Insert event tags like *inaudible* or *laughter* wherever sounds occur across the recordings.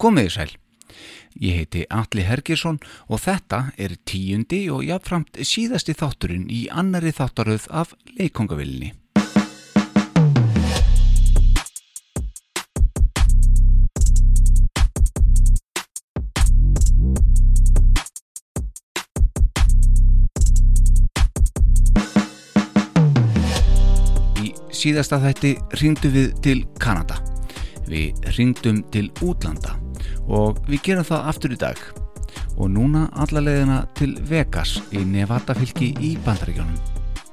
Komiði sæl. Ég heiti Alli Hergersson og þetta er tíundi og jáfnframt síðasti þátturinn í annari þáttaröð af leikongavillinni. Í síðasta þætti ringdu við til Kanada. Við ringdum til útlanda og við gerum það aftur í dag. Og núna allalegina til Vegas í Nevada fylki í bandaríkjónum.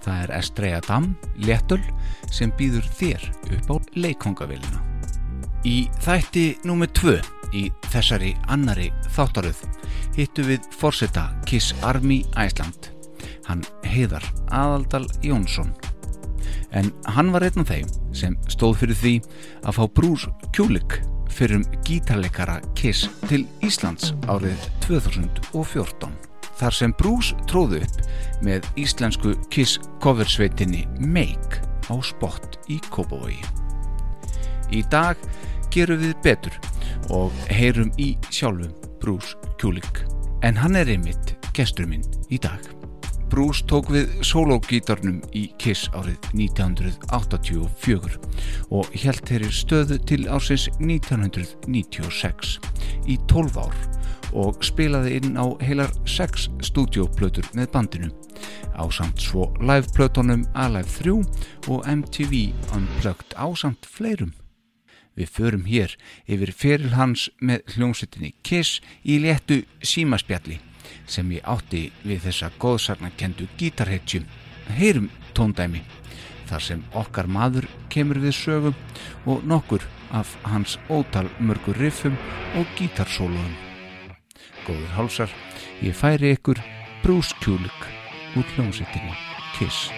Það er Estrella Dam, letul, sem býður þér upp á leikongavillina. Í þætti númið tvö í þessari annari þáttaröð hittu við forseta Kiss Army Æsland. Hann heiðar Aðaldal Jónsson en hann var einn af þeim sem stóð fyrir því að fá Bruce Kulick fyrir um gítarleikara Kiss til Íslands árið 2014 þar sem Bruce tróði upp með íslensku Kiss coversveitinni Make á spott í Kópavogi. Í dag gerum við betur og heyrum í sjálfum Bruce Kulick en hann er einmitt gestur minn í dag. Bruce tók við sólógítarnum í Kiss árið 1984 og held þeirri stöðu til ársins 1996 í 12 ár og spilaði inn á heilar 6 stúdioplötur með bandinu á samt svo liveplötunum Alive 3 og MTV Unplugged á samt fleirum. Við förum hér yfir feril hans með hljómsettinni Kiss í léttu símaspjalli sem ég átti við þessa góðsarnakendu gítarhetjum. Heyrum tóndæmi þar sem okkar maður kemur við sögum og nokkur af hans ótal mörgur riffum og gítarsóluðum. Góður hálsar, ég færi ykkur Kulick úr hljómsettinni Kiss.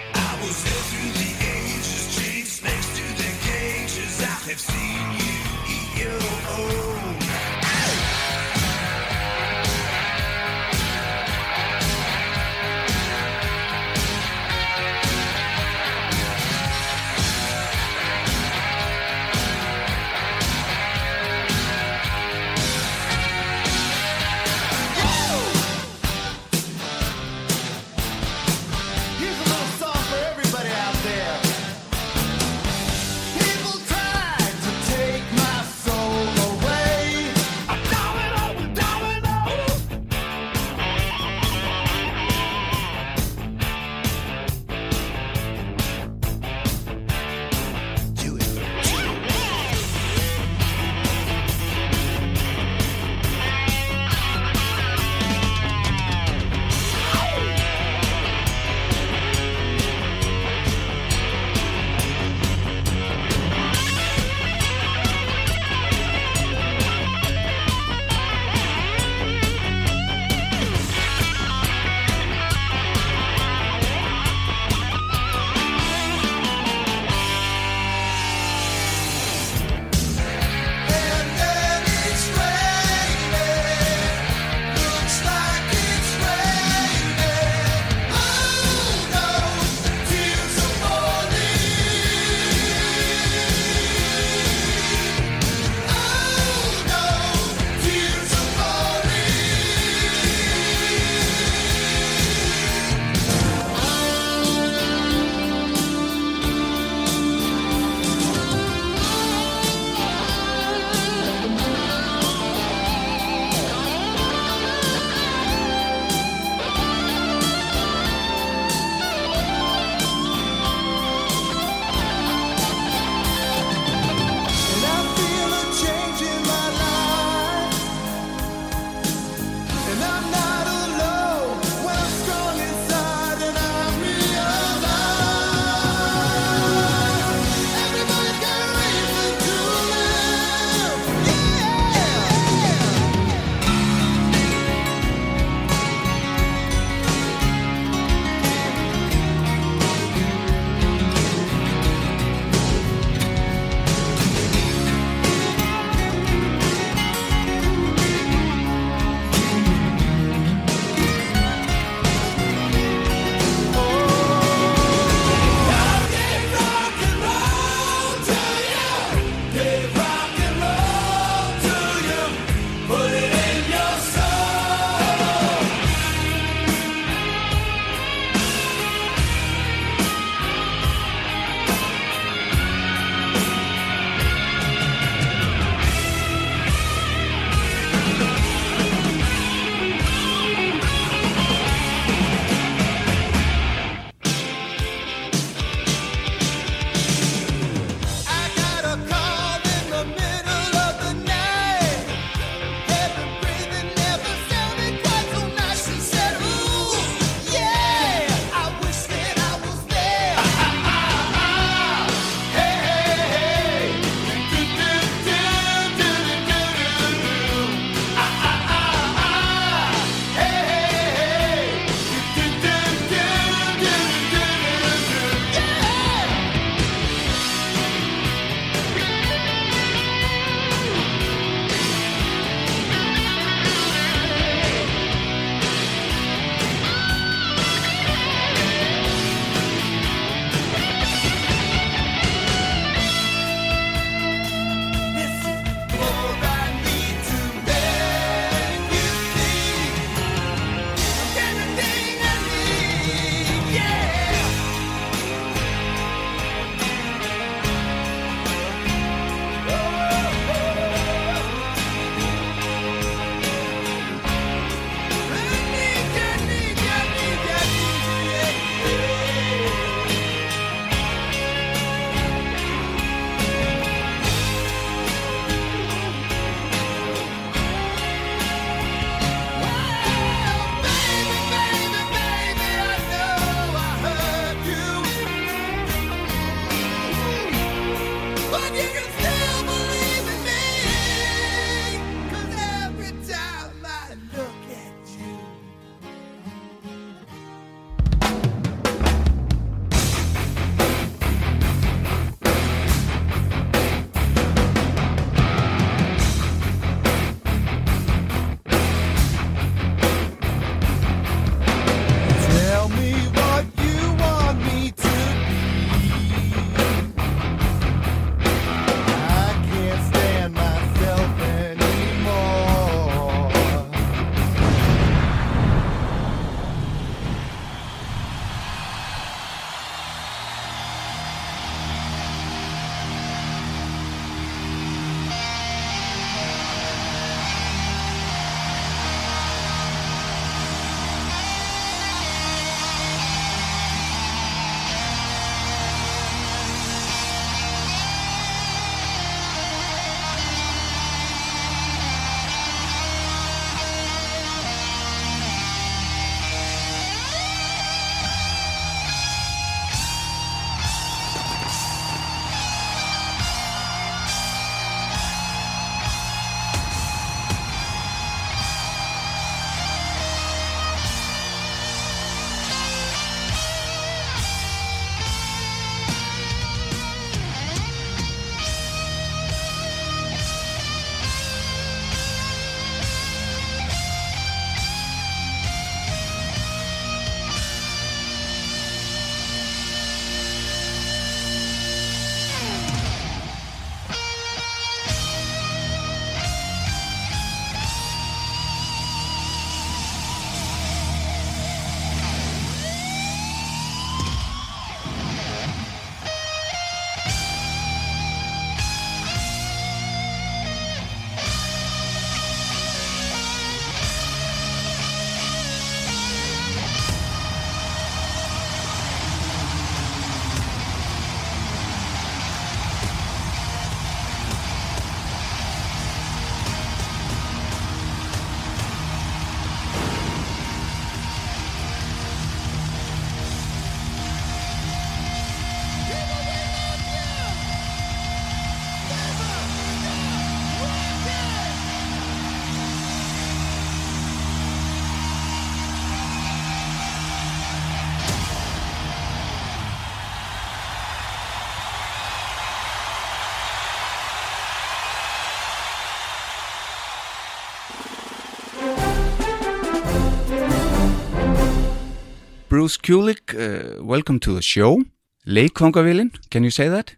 Bruce Kulick, uh, welcome to the show. Lake Leikfangavélin, can you say that?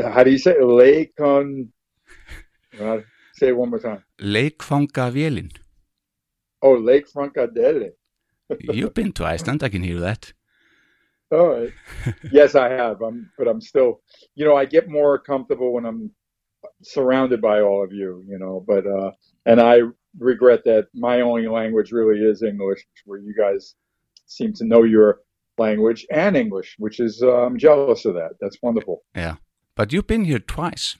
How do you say it? Leikon? Uh, say it one more time. Leikfangavélin. Oh, Lake *laughs* Francadele. You've been to Iceland, I can hear that. All right. *laughs* yes, I have. I'm, but I'm still, you know, I get more comfortable when I'm surrounded by all of you, you know. But uh, and I regret that my only language really is English, where you guys seem to know your language and English, which is uh, I'm jealous of that. That's wonderful. Yeah. But you've been here twice.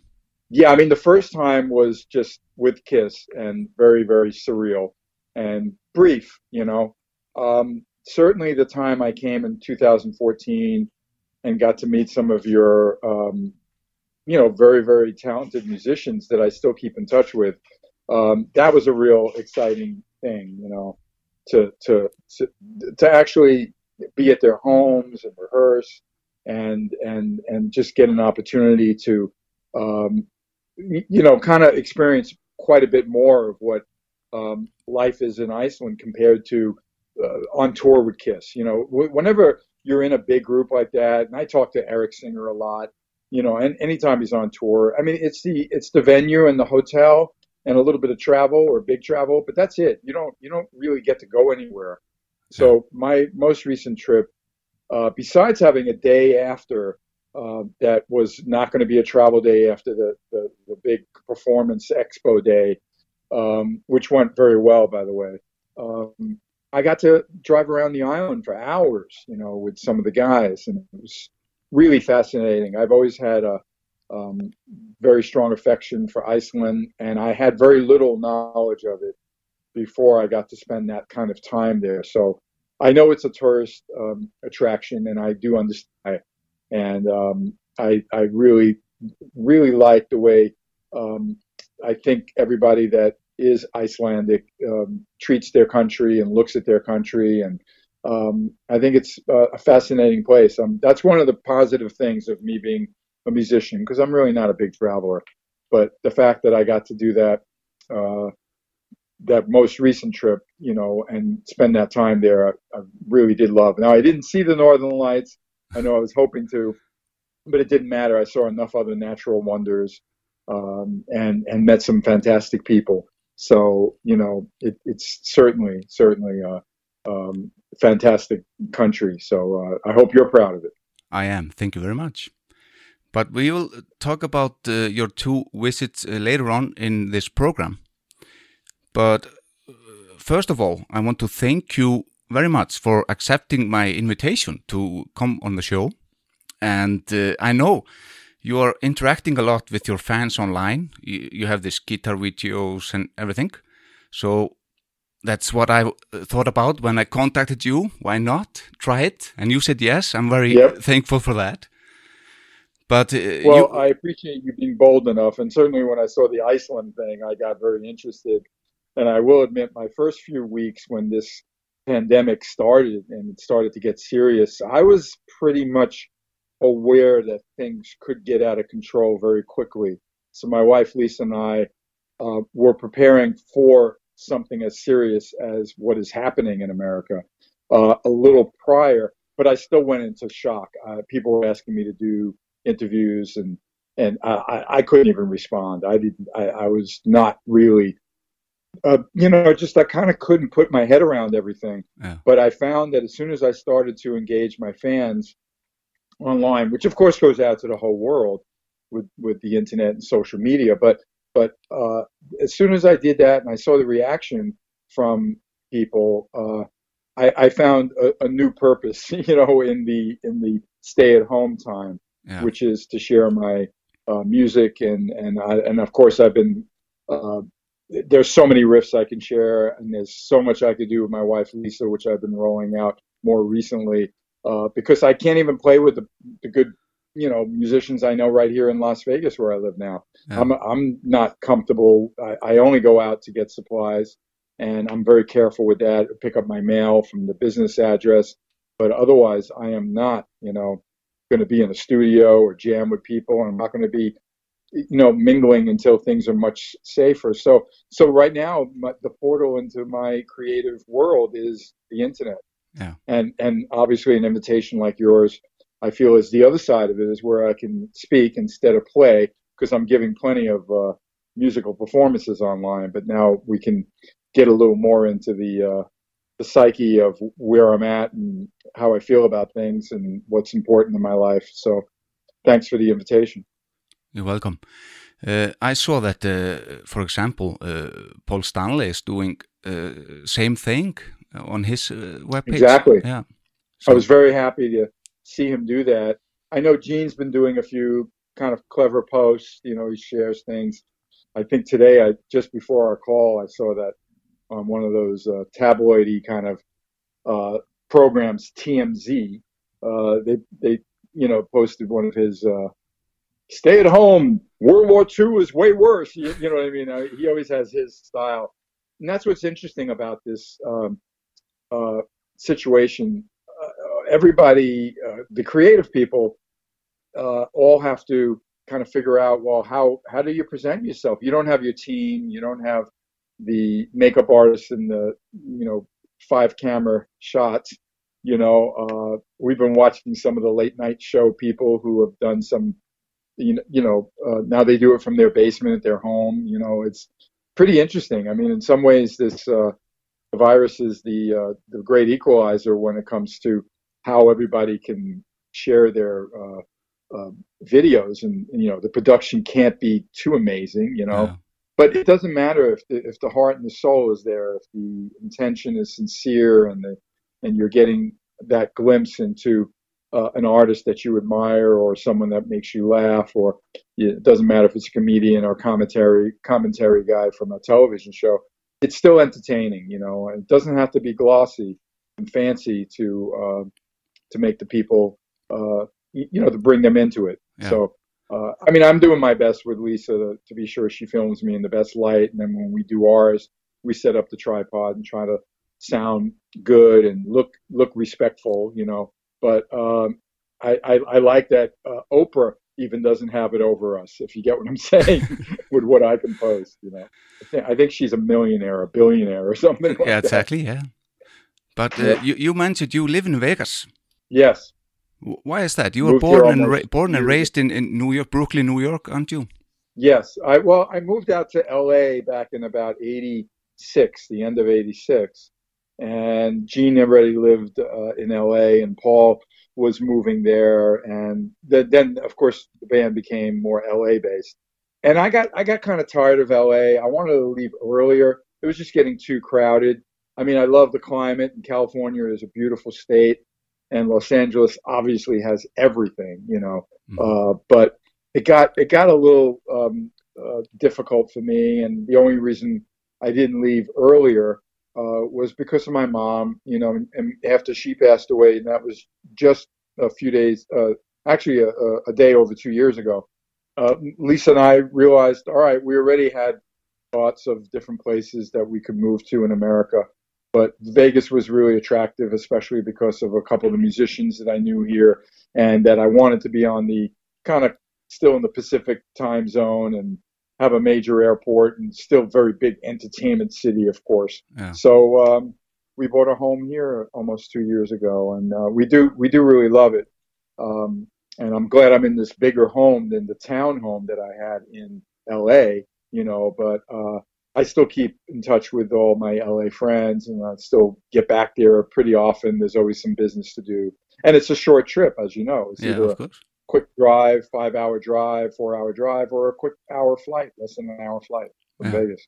Yeah, I mean the first time was just with Kiss and very very surreal and brief, you know. Um, certainly the time I came in 2014 and got to meet some of your um, you know very very talented musicians that I still keep in touch with. Um, that was a real exciting thing, you know, to to to, actually be at their homes and rehearse and and and just get an opportunity to um, you know kind of experience quite a bit more of what um, life is in Iceland compared to uh, on tour with Kiss. You know, whenever you're in a big group like that, and I talk to Eric Singer a lot. You know, and anytime he's on tour, I mean, it's the it's the venue and the hotel and a little bit of travel or big travel, but that's it. You don't you don't really get to go anywhere. So my most recent trip, uh, besides having a day after uh, that was not going to be a travel day after the, the, the big performance expo day, um, which went very well, by the way. Um, I got to drive around the island for hours, you know, with some of the guys, and it was really fascinating. I've always had a um, very strong affection for Iceland, and I had very little knowledge of it before I got to spend that kind of time there. So I know it's a tourist um, attraction, and I do understand. And um, I, I really, really like the way um, I think everybody that is Icelandic um, treats their country and looks at their country, and um, I think it's a fascinating place. That's one of the positive things of me being a musician because I'm really not a big traveler, but the fact that I got to do that. Uh, that most recent trip, you know, and spend that time there, I, I really did love. Now I didn't see the Northern Lights. I know I was hoping to, but it didn't matter. I saw enough other natural wonders, um, and and met some fantastic people. So you know, it, it's certainly certainly a um, fantastic country. So uh, I hope you're proud of it. I am. Thank you very much. But we will talk about uh, your two visits uh, later on in this program. But uh, first of all, I want to thank you very much for accepting my invitation to come on the show. And uh, I know you are interacting a lot with your fans online. You, you have these guitar videos and everything. So that's what I uh, thought about when I contacted you. Why not try it? And you said yes. I'm very Yep. thankful for that. But uh, Well, you, I appreciate you being bold enough, and certainly when I saw the Iceland thing, I got very interested. And I will admit, my first few weeks when this pandemic started and it started to get serious, I was pretty much aware that things could get out of control very quickly. So my wife Lisa and I uh, were preparing for something as serious as what is happening in America uh, a little prior, but I still went into shock. Uh, people were asking me to do interviews and and I, I- I couldn't even respond. I didn't. I, I was not really, uh, you know, just I kind of couldn't put my head around everything. Yeah. But I found that as soon as I started to engage my fans online, which of course goes out to the whole world with with the internet and social media, but but uh, as soon as I did that and I saw the reaction from people, uh, I, I found a, a new purpose, *laughs* you know, in the in the stay at home time yeah. which is to share my uh, music and and I, and of course I've been uh, there's so many riffs I can share and there's so much I could do with my wife Lisa, which I've been rolling out more recently uh, because I can't even play with the, the good you know musicians I know right here in Las Vegas where I live now. Yeah. I'm I'm not comfortable. I, I only go out to get supplies and I'm very careful with that. Pick up my mail from the business address, but otherwise I am not you know going to be in a studio or jam with people and I'm not going to be you know mingling until things are much safer so so right now my, the portal into my creative world is the internet Yeah. And and obviously an invitation like yours, I feel is the other side of it is where I can speak instead of play because I'm giving plenty of uh, musical performances online. But now we can get a little more into the uh, the psyche of where I'm at and how I feel about things and what's important in my life. So thanks for the invitation. You're welcome. Uh, I saw that, uh, for example, uh, Paul Stanley is doing uh, same thing on his uh, webpage. Exactly. Yeah. So. I was very happy to see him do that. I know Gene's been doing a few kind of clever posts. You know, he shares things. I think today, I just before our call, I saw that on one of those uh, tabloidy kind of uh, programs, TMZ. Uh, they they you know posted one of his uh, "Stay at home." World War II is way worse. You, you know what I mean? Uh, he always has his style, and that's what's interesting about this um, uh, situation. Everybody, the creative people, all have to kind of figure out well how how do you present yourself? You don't have your team. You don't have the makeup artist and the you know five camera shots. You know, uh, we've been watching some of the late night show people who have done some. You know, uh, now they do it from their basement at their home. You know, it's pretty interesting. I mean, in some ways, this uh, virus is the uh, the great equalizer when it comes to how everybody can share their uh, uh, videos, and, and, you know the production can't be too amazing, you know. Yeah. But it doesn't matter if the, if the heart and the soul is there, if the intention is sincere, and the and you're getting that glimpse into uh, an artist that you admire or someone that makes you laugh, or it doesn't matter if it's a comedian or commentary commentary guy from a television show. It's still entertaining, you know. and It doesn't have to be glossy and fancy to uh, to make the people, uh, you know, to bring them into it. Yeah. So, uh, I mean, I'm doing my best with Lisa to, to be sure she films me in the best light, and then when we do ours, we set up the tripod and try to sound good and look look respectful, you know. But um, I, I I like that uh, Oprah even doesn't have it over us, if you get what I'm *laughs* saying, with what I can post. You know, I think, I think she's a millionaire, a billionaire, or something. *laughs* Like Yeah, that. exactly. Yeah. But uh, Yeah. you, you mentioned you live in Vegas. Yes. Why is that? You were born and ra- born and raised in, in New York, Brooklyn, New York, aren't you? Yes, I well, I moved out to LA back in about '86, the end of '86, and Gene already lived uh, in LA, and Paul was moving there, and the, then of course the band became more LA based, and I got I got kind of tired of LA. I wanted to leave earlier. It was just getting too crowded. I mean, I love the climate, and California is a beautiful state, and Los Angeles obviously has everything, you know. Uh, but it got it got a little um, uh, difficult for me, and the only reason I didn't leave earlier uh, was because of my mom. You know, and, and after she passed away, and that was just a few days, uh, actually a, a, a day over two years ago. Uh, Lisa and I realized, all right, we already had thoughts of different places that we could move to in America. But Vegas was really attractive, especially because of a couple of the musicians that I knew here and that I wanted to be on the kind of still in the Pacific time zone and have a major airport and still very big entertainment city, of course. Yeah. So um, we bought a home here almost two years ago, and uh, we do we do really love it. Um, and I'm glad I'm in this bigger home than the town home that I had in L.A. You know, but uh, I still keep in touch with all my LA friends and I still get back there pretty often. There's always some business to do. And it's a short trip, as you know. It's Yeah, either of a course. quick drive, five hour drive, four hour drive, or a quick hour flight, less than an hour flight from Yeah. Vegas.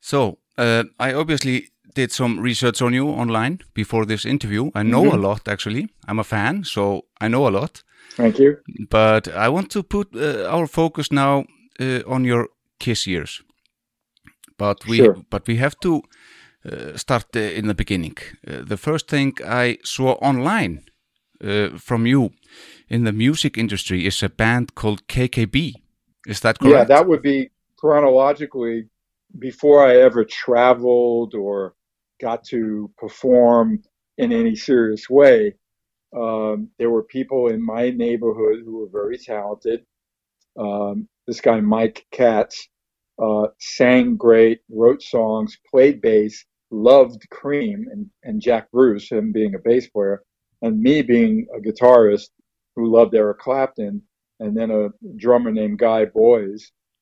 So, uh, I obviously did some research on you online before this interview. I know Mhm. a lot, actually. I'm a fan, so I know a lot. Thank you. But I want to put uh, our focus now uh, on your Kiss years. But we, Sure. but we have to uh, start uh, in the beginning. Uh, the first thing I saw online uh, from you in the music industry is a band called KKB. Is that correct? Yeah, that would be chronologically before I ever traveled or got to perform in any serious way. Um, there were people in my neighborhood who were very talented. Um, this guy, Mike Katz, uh, sang great, wrote songs, played bass, loved Cream and, and Jack Bruce, him being a bass player, and me being a guitarist who loved Eric Clapton, and then a drummer named Guy Bois,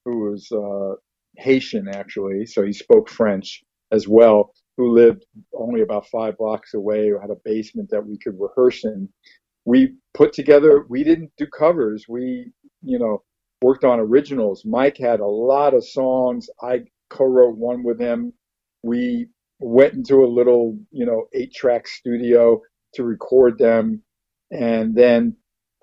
who was uh, Haitian actually, so he spoke French as well, who lived only about five blocks away, who had a basement that we could rehearse in. We put together, we didn't do covers. We, you know, worked on originals. Mike had a lot of songs. I co-wrote one with him. We went into a little, you know, eight track studio to record them. And then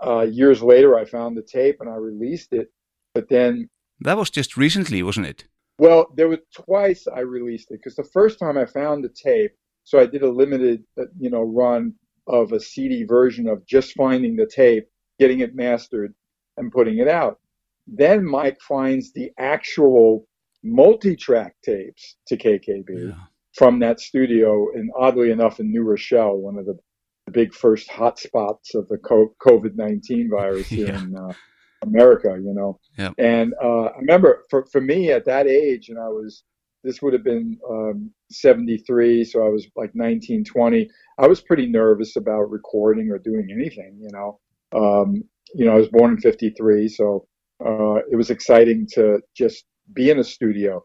uh, years later, I found the tape and I released it. But then, That was just recently, wasn't it? well, there was twice I released it because the first time I found the tape, so I did a limited, uh, you know, run of a CD version of just finding the tape, getting it mastered, and putting it out. Then Mike finds the actual multi-track tapes to KKB Yeah. from that studio, and oddly enough, in New Rochelle, one of the, the big first hotspots of the COVID nineteen virus here *laughs* Yeah. in uh, America. You know, Yeah. and uh, I remember for for me at that age, and I was this would have been um, 73, so I was like 19, 20. I was pretty nervous about recording or doing anything. You know, um, you know, I was born in 53, so uh, it was exciting to just be in a studio.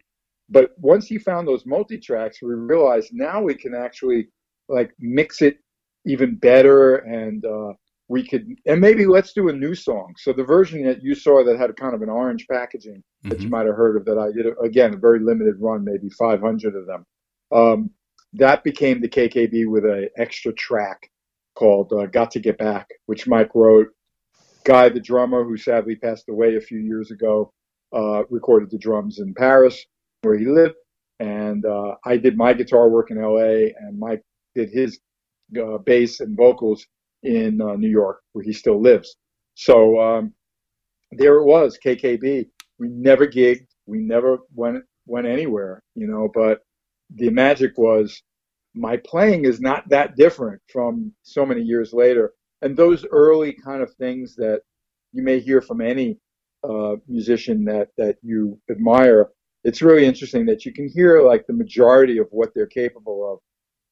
But once he found those multi tracks, we realized now we can actually like mix it even better, and uh, we could and maybe let's do a new song. So the version that you saw that had kind of an orange packaging that you Mhm. might have heard of that I did again a very limited run, maybe 500 of them. Um, that became the KKB with an extra track called uh, "Got to Get Back," which Mike wrote. Guy, the drummer, who sadly passed away a few years ago, uh, recorded the drums in Paris, where he lived, and uh, I did my guitar work in L.A. and Mike did his uh, bass and vocals in uh, New York, where he still lives. So um, there it was, KKB. We never gigged, we never went went anywhere, you know. But the magic was my playing is not that different from so many years later, and those early kind of things that you may hear from any uh, musician that that you admire. It's really interesting that you can hear like the majority of what they're capable of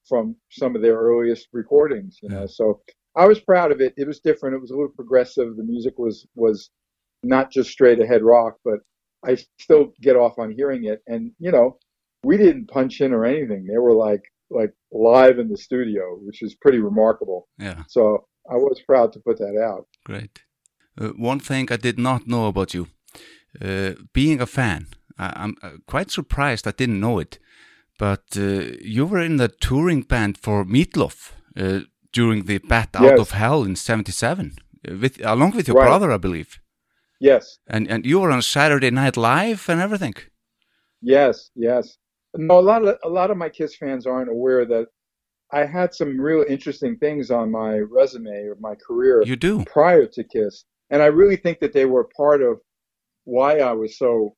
from some of their earliest recordings. You know, so I was proud of it. It was different. It was a little progressive. The music was was not just straight ahead rock, but I still get off on hearing it. And you know, we didn't punch in or anything. They were like like live in the studio, which is pretty remarkable. Yeah, So I was proud to put that out. great. Uh, one thing I did not know about you, uh, being a fan, I, I'm uh, quite surprised I didn't know it, but uh, you were in the touring band for Meatloaf uh, during the Bat Out Yes. of Hell in '77, uh, with along with your Right. brother, I believe, Yes, and and you were on Saturday Night Live and everything. yes, yes. No, a lot of a lot of my Kiss fans aren't aware that I had some real interesting things on my resume or my career. You do, prior to Kiss. And I really think that they were part of why I was so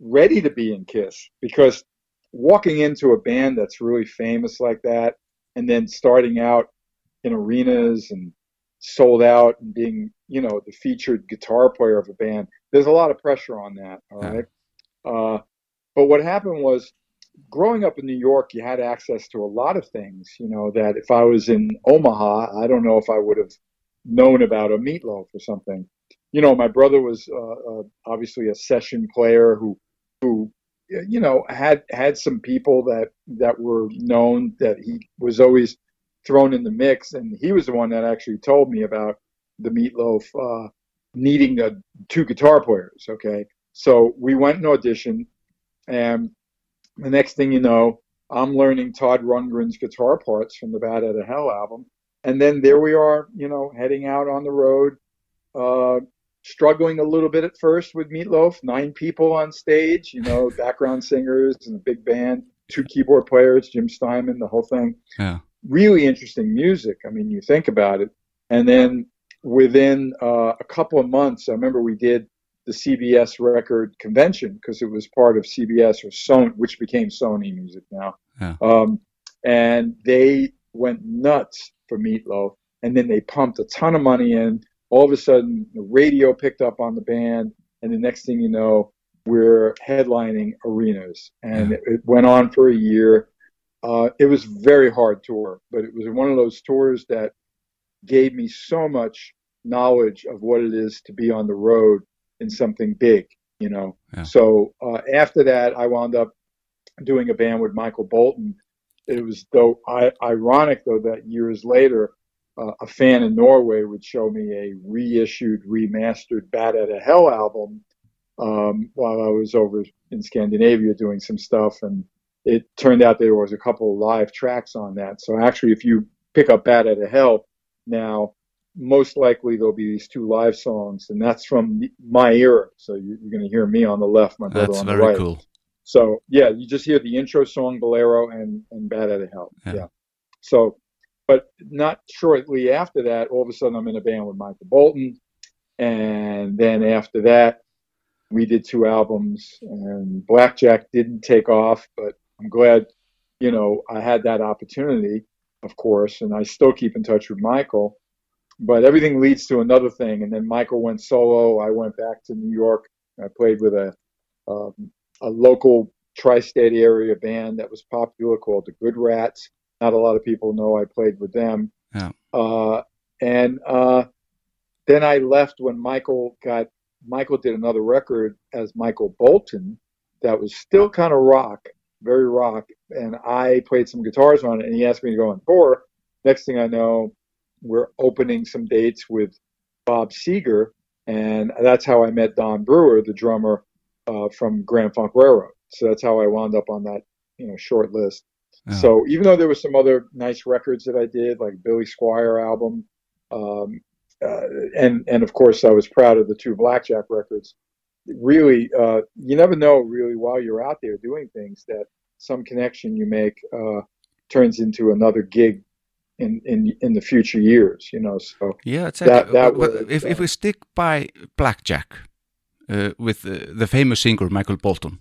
ready to be in Kiss because walking into a band that's really famous like that and then starting out in arenas and sold out and being, you know, the featured guitar player of a band, there's a lot of pressure on that. All Yeah. right. Uh, but what happened was growing up in New York, you had access to a lot of things, you know, that if I was in Omaha, I don't know if I would have known about a meatloaf or something. You know, my brother was uh, uh, obviously a session player who, who, you know, had had some people that that were known that he was always thrown in the mix, and he was the one that actually told me about the meatloaf uh, needing a, two guitar players. Okay, so we went and auditioned, and the next thing you know, I'm learning Todd Rundgren's guitar parts from the Bat Out of Hell album. And then there we are, you know, heading out on the road, uh, struggling a little bit at first with Meatloaf, nine people on stage, you know, *laughs* background singers and a big band, two keyboard players, Jim Steinman, the whole thing. yeah, Really interesting music. I mean, you think about it. And then within uh, a couple of months, I remember we did the CBS record convention because it was part of CBS or Sony, which became Sony Music now. Yeah. Um, and they went nuts for Meatloaf, and then they pumped a ton of money in. All of a sudden, the radio picked up on the band, and the next thing you know, we're headlining arenas, and Yeah. it, it went on for a year. uh, it was very hard tour, but it was one of those tours that gave me so much knowledge of what it is to be on the road in something big, you know. Yeah. So uh, after that, I wound up doing a band with Michael Bolton. It was though I, ironic though that years later, uh, a fan in Norway would show me a reissued, remastered "Bat Out of Hell" album um, while I was over in Scandinavia doing some stuff, and it turned out there was a couple of live tracks on that. So actually, if you pick up "Bat Out of Hell" now, most likely there'll be these two live songs, and that's from my era. So you- you're going to hear me on the left, my brother That's on the right. That's very cool. So yeah, you just hear the intro song Bolero and and Bat Out of Hell. Yeah. Yeah. So, but not shortly after that, all of a sudden I'm in a band with Michael Bolton, and then after that, we did two albums, and Blackjack didn't take off, but I'm glad, you know, I had that opportunity, of course, and I still keep in touch with Michael. But everything leads to another thing, and then Michael went solo. I went back to New York. I played with a um, a local tri-state area band that was popular called the Good Rats. Not a lot of people know I played with them. Yeah. Uh, and uh, then I left when Michael got Michael did another record as Michael Bolton that was still kind of rock, very rock, and I played some guitars on it. And he asked me to go on tour. Next thing I know, we're opening some dates with Bob Seger, and that's how I met Don Brewer, the drummer uh, from Grand Funk Railroad. So that's how I wound up on that, you know, short list. So even though there was some other nice records that I did, like Billy Squier album, um, uh, and and of course I was proud of the two Blackjack records. Really, uh, you never know really while you're out there doing things that some connection you make uh, turns into another gig in in in the future years. You know, so Yeah, exactly. That- that But- but was, if, if uh, we stick by Blackjack uh, with uh, the famous singer Michael Bolton,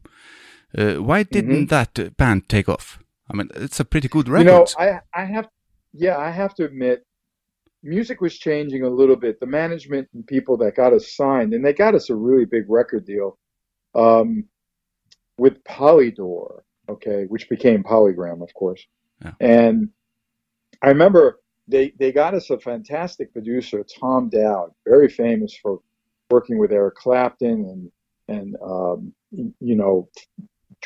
uh, why didn't that uh, band take off? I mean, it's a pretty good record. Mm-hmm. You know, I I have, yeah, I have to admit, music was changing a little bit. The management and people that got us signed, and they got us a really big record deal, um, with Polydor, okay, which became Polygram, of course. Yeah. And I remember they they got us a fantastic producer, Tom Dowd, very famous for working with Eric Clapton and and um, you know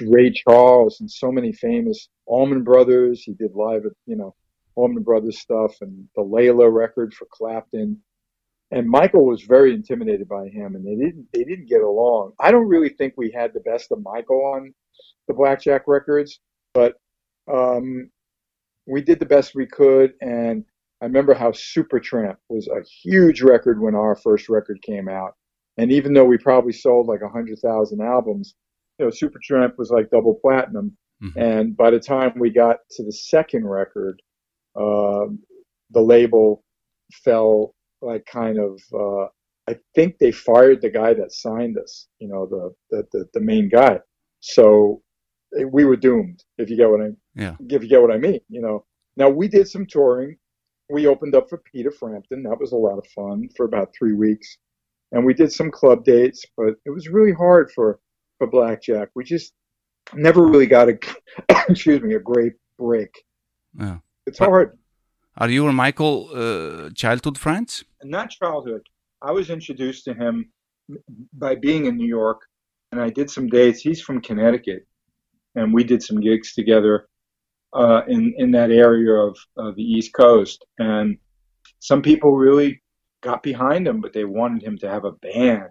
Ray Charles and so many famous Allman Brothers. He did live at you know Allman Brothers stuff and the Layla record for Clapton. And Michael was very intimidated by him, and they didn't they didn't get along. I don't really think we had the best of Michael on the Blackjack records, but um, we did the best we could. And I remember how Supertramp was a huge record when our first record came out. And even though we probably sold like a hundred thousand albums, you know, Supertramp was like double platinum. Mhm. And by the time we got to the second record, um, the label fell like kind of. Uh, I think they fired the guy that signed us. You know, the the the, the main guy. So we were doomed. If you get what I Yeah. if you get what I mean, you know. Now we did some touring. We opened up for Peter Frampton. That was a lot of fun for about three weeks, and we did some club dates. But it was really hard for for Blackjack. We just never really got a *coughs* excuse me a great break. Yeah. It's But- hard. Are you and Michael uh, childhood friends? Not childhood. I was introduced to him by being in New York, and I did some dates. He's from Connecticut, and we did some gigs together uh, in in that area of, of the East Coast. And some people really got behind him, but they wanted him to have a band.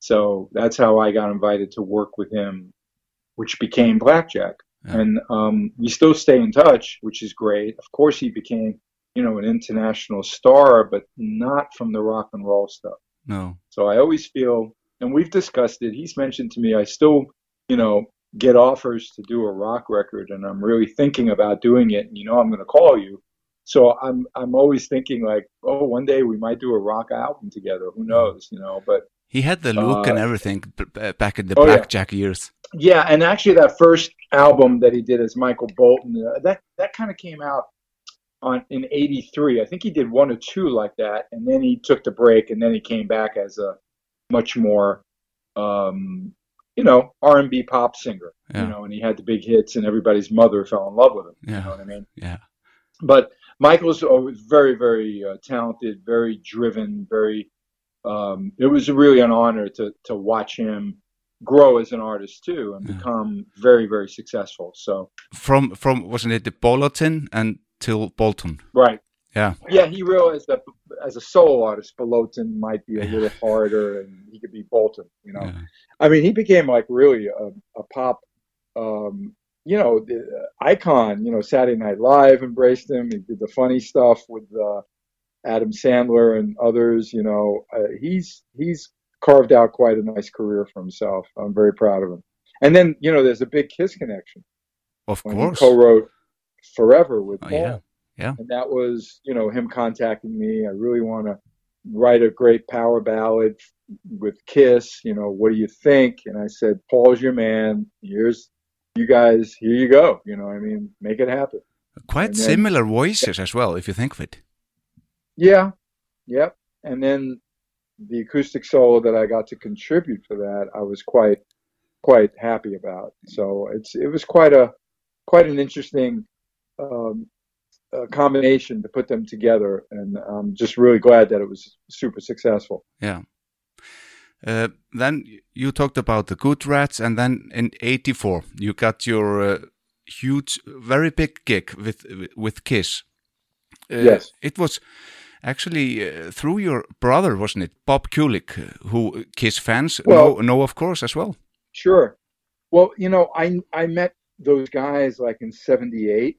So that's how I got invited to work with him, which became Blackjack. Yeah. And um, we still stay in touch, which is great. Of course, he became, you know, an international star, but not from the rock and roll stuff. No. So I always feel, and we've discussed it. He's mentioned to me, I still, you know, get offers to do a rock record, and I'm really thinking about doing it. And you know, I'm going to call you. So I'm I'm always thinking like, oh, one day we might do a rock album together. Who knows, you know? But He had the look and Uh, everything b- b- back in the oh, yeah. Years. yeah, and actually that first album that he did as Michael Bolton, uh, that that kind of came out on in '83. I think he did one or two like that, and then he took the break, and then he came back as a much more um, you know, R and B pop singer. Yeah. You know, and he had the big hits, and everybody's mother fell in love with him. Yeah. You know what I mean? yeah, But Michael's always very, very uh, talented, very driven, very. Um, it was really an honor to to watch him grow as an artist too, and Yeah. become very, very successful. So from from wasn't it the Bolton until Bolton? right. Yeah, Yeah, he realized that as a solo artist, Bolton might be a little harder, and he could be Bolton. You know, yeah, I mean, he became like really a, a pop, um, you know, the icon. You know, Saturday Night Live embraced him. He did the funny stuff with uh, Adam Sandler and others. You know, uh, he's he's carved out quite a nice career for himself. I'm very proud of him. And then you know, there's a big Kiss connection of course. he co-wrote "Forever" with Oh, Paul. yeah, yeah. And that was, you know, him contacting me. I really want to write a great power ballad with Kiss. You know, what do you think? And I said, Paul's your man. Here's you guys. Here you go. You know, I mean, make it happen. Quite then- similar voices as well, if you think of it. Yeah, yep. And then the acoustic solo that I got to contribute for that, I was quite quite happy about. So it's it was quite a quite an interesting um, uh, combination to put them together, and I'm just really glad that it was super successful. Yeah. Uh, then you talked about the Good Rats, and then in '84 you got your uh, huge, very big gig with with Kiss. Uh, Yes. it was actually uh, through your brother, wasn't it, Bob Kulick, uh, who Kiss fans Well- know, know, of course, as well. Sure. Well, you know, I I met those guys like in '78,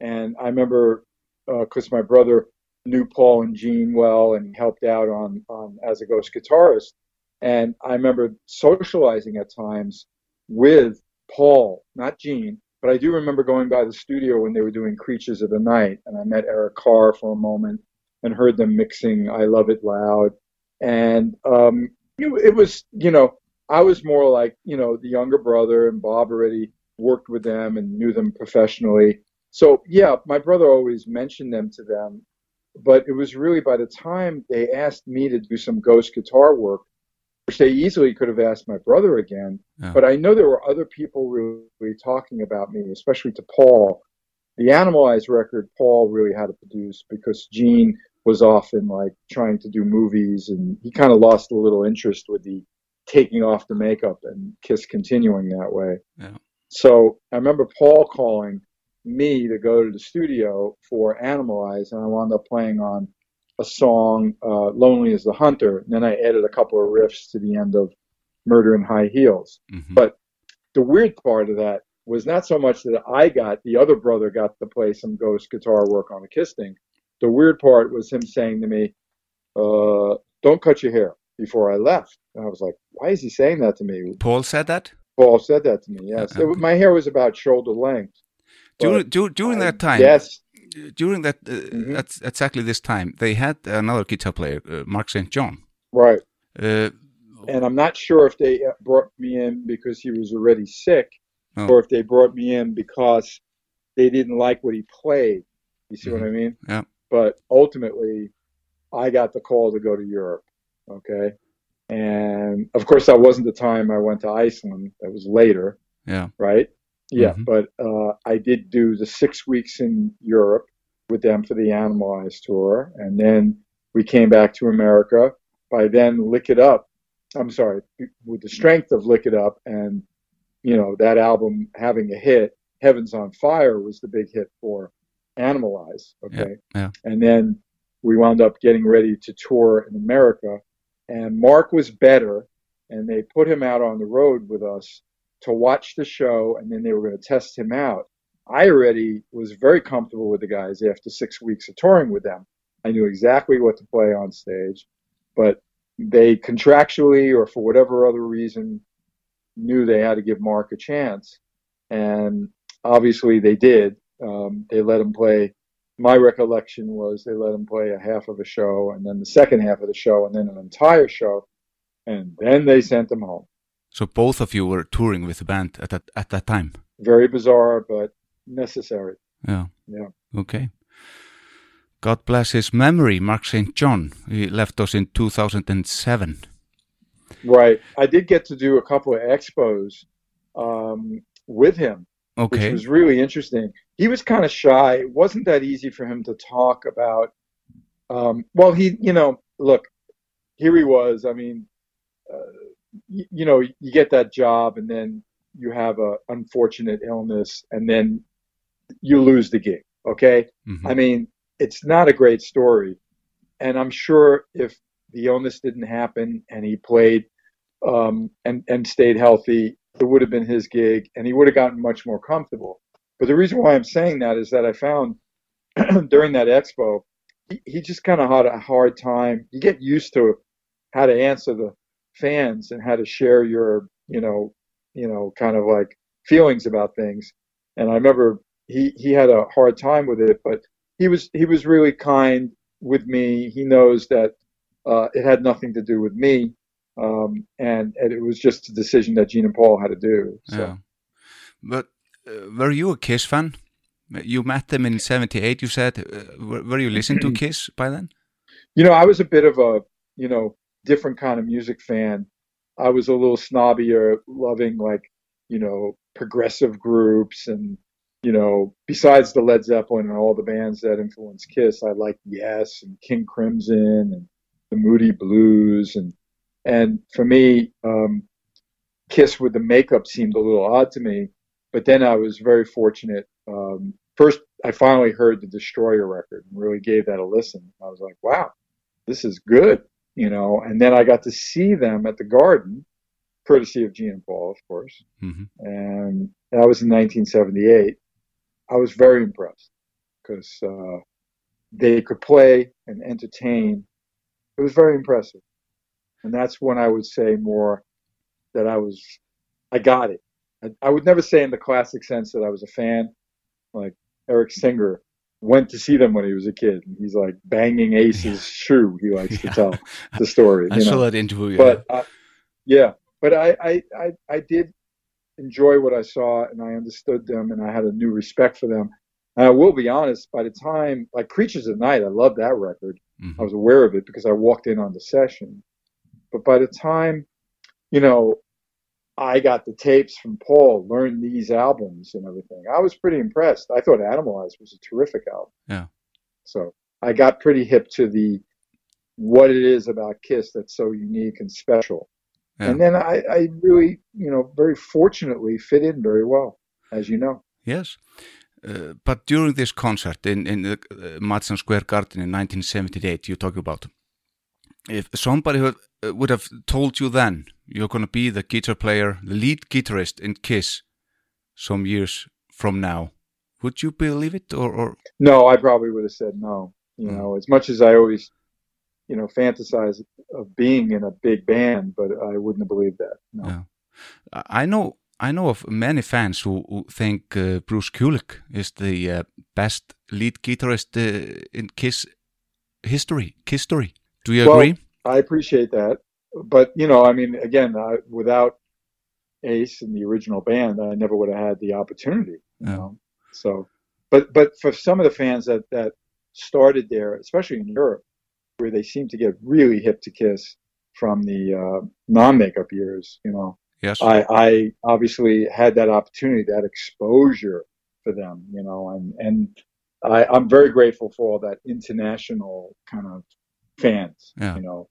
and I remember because my brother knew Paul and Gene well, and he helped out on on as a ghost guitarist. And I remember socializing at times with Paul, not Gene, but I do remember going by the studio when they were doing Creatures of the Night, and I met Eric Carr for a moment and heard them mixing "I Love It Loud," and um, it was, you know, I was more like, you know, the younger brother, and Bob already worked with them and knew them professionally. So, yeah, my brother always mentioned them to them. But it was really by the time they asked me to do some ghost guitar work, which they easily could have asked my brother again. But I know there were other people really talking about me, especially to Paul. The Animalize record, Paul really had to produce because Gene was often like trying to do movies and he kind of lost a little interest with the taking off the makeup and Kiss continuing that way. Yeah. So I remember Paul calling me to go to the studio for Animalize, and I wound up playing on a song, uh, Lonely Is the Hunter. And then I added a couple of riffs to the end of Murder in High Heels. Mhm. But the weird part of that was not so much that I got, the other brother got to play some ghost guitar work on the Kiss thing. The weird part was him saying to me, uh, don't cut your hair before I left. And I was like, why is he saying that to me? Paul said that Paul said that to me. Yes, Uh, It- my hair was about shoulder length. During during that time. Yes, During that, uh, Mhm. at exactly this time, they had another guitar player, uh, Mark St. John. right. Uh, And I'm not sure if they brought me in because he was already sick, Oh. or if they brought me in because they didn't like what he played. You see what I mean? Yeah. But ultimately, I got the call to go to Europe. Okay. And of course, that wasn't the time I went to Iceland. That was later. yeah, right? Yeah, Mhm. but uh, I did do the six weeks in Europe with them for the Animalize tour, and then we came back to America. By then, Lick It Up. I'm sorry, with the strength of Lick It Up, and you know that album having a hit, Heavens on Fire was the big hit for Animalize. Okay, yeah. and then we wound up getting ready to tour in America, and Mark was better, and they put him out on the road with us to watch the show, and then they were going to test him out. I already was very comfortable with the guys after six weeks of touring with them. I knew exactly what to play on stage, but they contractually or for whatever other reason knew they had to give Mark a chance, and obviously they did. Um, they let him play. My recollection was they let him play a half of a show, and then the second half of the show, and then an entire show, and then they sent him home. So both of you were touring with the band at that at that time. Very bizarre, but necessary. Yeah. Yeah. Okay. God bless his memory, Mark St. John. He left us in 2007. Right. I did get to do a couple of expos um, with him, which Okay. was really interesting. He was kind of shy. It wasn't that easy for him to talk about. Um, well, he, you know, look, here he was. I mean, uh, you, you know, you get that job, and then you have a unfortunate illness, and then you lose the gig. Okay. Mhm. I mean, it's not a great story. And I'm sure if the illness didn't happen and he played um, and, and stayed healthy, it would have been his gig and he would have gotten much more comfortable. But the reason why I'm saying that is that I found *clears throat* during that expo, he, he just kind of had a hard time. You get used to how to answer the fans and how to share your, you know, you know, kind of like feelings about things. And I remember he, he had a hard time with it, but he was he was really kind with me. He knows that uh, it had nothing to do with me, um, and, and it was just a decision that Gene and Paul had to do. So Yeah. But uh, were you a Kiss fan? You met them in 78, you said. Uh, were, were you listening to *clears throat* Kiss by then? you know, I was a bit of a you know different kind of music fan. I was a little snobbier, loving like you know progressive groups and you know besides the Led Zeppelin and all the bands that influenced Kiss, I liked Yes and King Crimson and the Moody Blues and and for me, um, Kiss with the makeup seemed a little odd to me. But then I was very fortunate. Um, first, I finally heard the Destroyer record and really gave that a listen. I was like, wow, this is good, you know. And then I got to see them at the Garden, courtesy of Gene and Paul, of course. hmm And that was in 1978. I was very impressed because uh, they could play and entertain. It was very impressive, and that's when I would say more that I was, I got it. I, I would never say in the classic sense that I was a fan, like Eric Singer went to see them when he was a kid. And he's like banging Ace's shoe. He likes Yeah. to tell *laughs* the story. I you know? saw that interview. Yeah. but uh, yeah, but I, I, I, I did enjoy what I saw and I understood them and I had a new respect for them. And I will be honest, by the time, like Creatures of Night, I loved that record. Mhm. I was aware of it because I walked in on the session. But by the time, you know, I got the tapes from Paul, learned these albums and everything, I was pretty impressed. I thought Animalize was a terrific album. Yeah. So I got pretty hip to the what it is about Kiss that's so unique and special. Yeah. And then I, I really, you know, very fortunately fit in very well, as you know. Yes. Uh, but during this concert in, in the uh, Madison Square Garden in 1978, you talk about, if somebody would, uh, would have told you then you're going to be the guitar player, the lead guitarist in Kiss some years from now, would you believe it? Or, or No, I probably would have said no. You Mm. know, as much as I always, you know, fantasize of being in a big band, but I wouldn't have believed that. No. Yeah. I know I know of many fans who, who think uh, Bruce Kulick is the uh, best lead guitarist uh, in Kiss history. Kiss history. Do you Well, agree? I appreciate that, but you know, I mean, again, I, without Ace and the original band, I never would have had the opportunity. You know, so, but but for some of the fans that that started there, especially in Europe, where they seem to get really hip to Kiss from the uh, non-makeup years, you know, Yes. I, I obviously had that opportunity, that exposure for them, you know, and, and I, I'm very grateful for all that international kind of fans, Yeah. you know.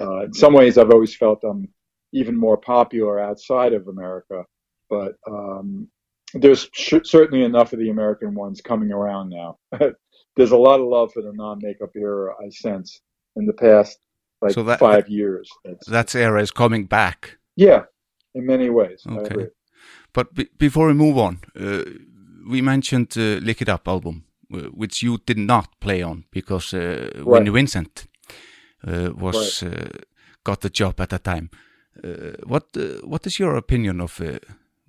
Uh, in some ways, I've always felt I'm even more popular outside of America, but um, there's sh- certainly enough of the American ones coming around now. *laughs* there's a lot of love for the non-makeup era, I sense, in the past like So that- five years. It's, that era is coming back. yeah, in many ways. I Okay. agree. But be before we move on, uh, we mentioned uh, Lick It Up album, which you did not play on because uh, Vinnie Vincent was uh, got the job at that time. Uh, what uh, what is your opinion of uh,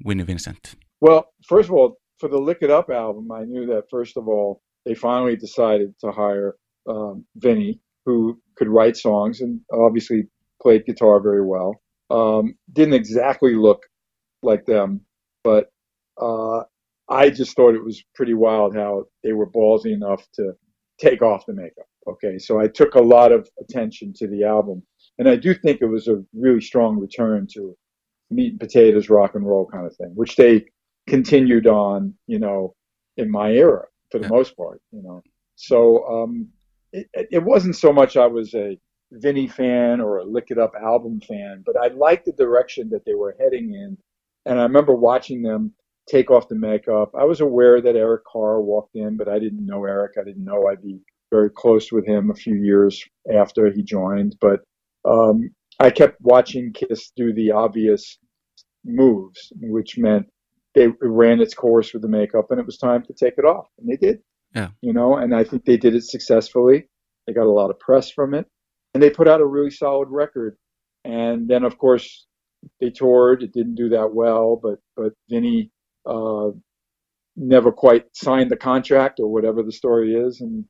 Vinnie Vincent? Well, first of all, for the Lick It Up album, I knew that first of all, they finally decided to hire um, Vinny, who could write songs and obviously played guitar very well. Um, didn't exactly look like them, but uh, I just thought it was pretty wild how they were ballsy enough to take off the makeup. Okay, so I took a lot of attention to the album, And I do think it was a really strong return to meat and potatoes, rock and roll kind of thing, which they continued on, you know, in my era for the Yeah. most part, you know. So um, it, it wasn't so much I was a Vinnie fan or a Lick It Up album fan, but I liked the direction that they were heading in. And I remember watching them take off the makeup. I was aware that Eric Carr walked in, but I didn't know Eric. I didn't know I'd be very close with him a few years after he joined. But um, I kept watching Kiss do the obvious moves, which meant they ran its course with the makeup, and it was time to take it off, and they did. Yeah. You know, and I think they did it successfully. They got a lot of press from it, and they put out a really solid record. And then, of course, they toured. It didn't do that well, but but Vinny uh, never quite signed the contract or whatever the story is, and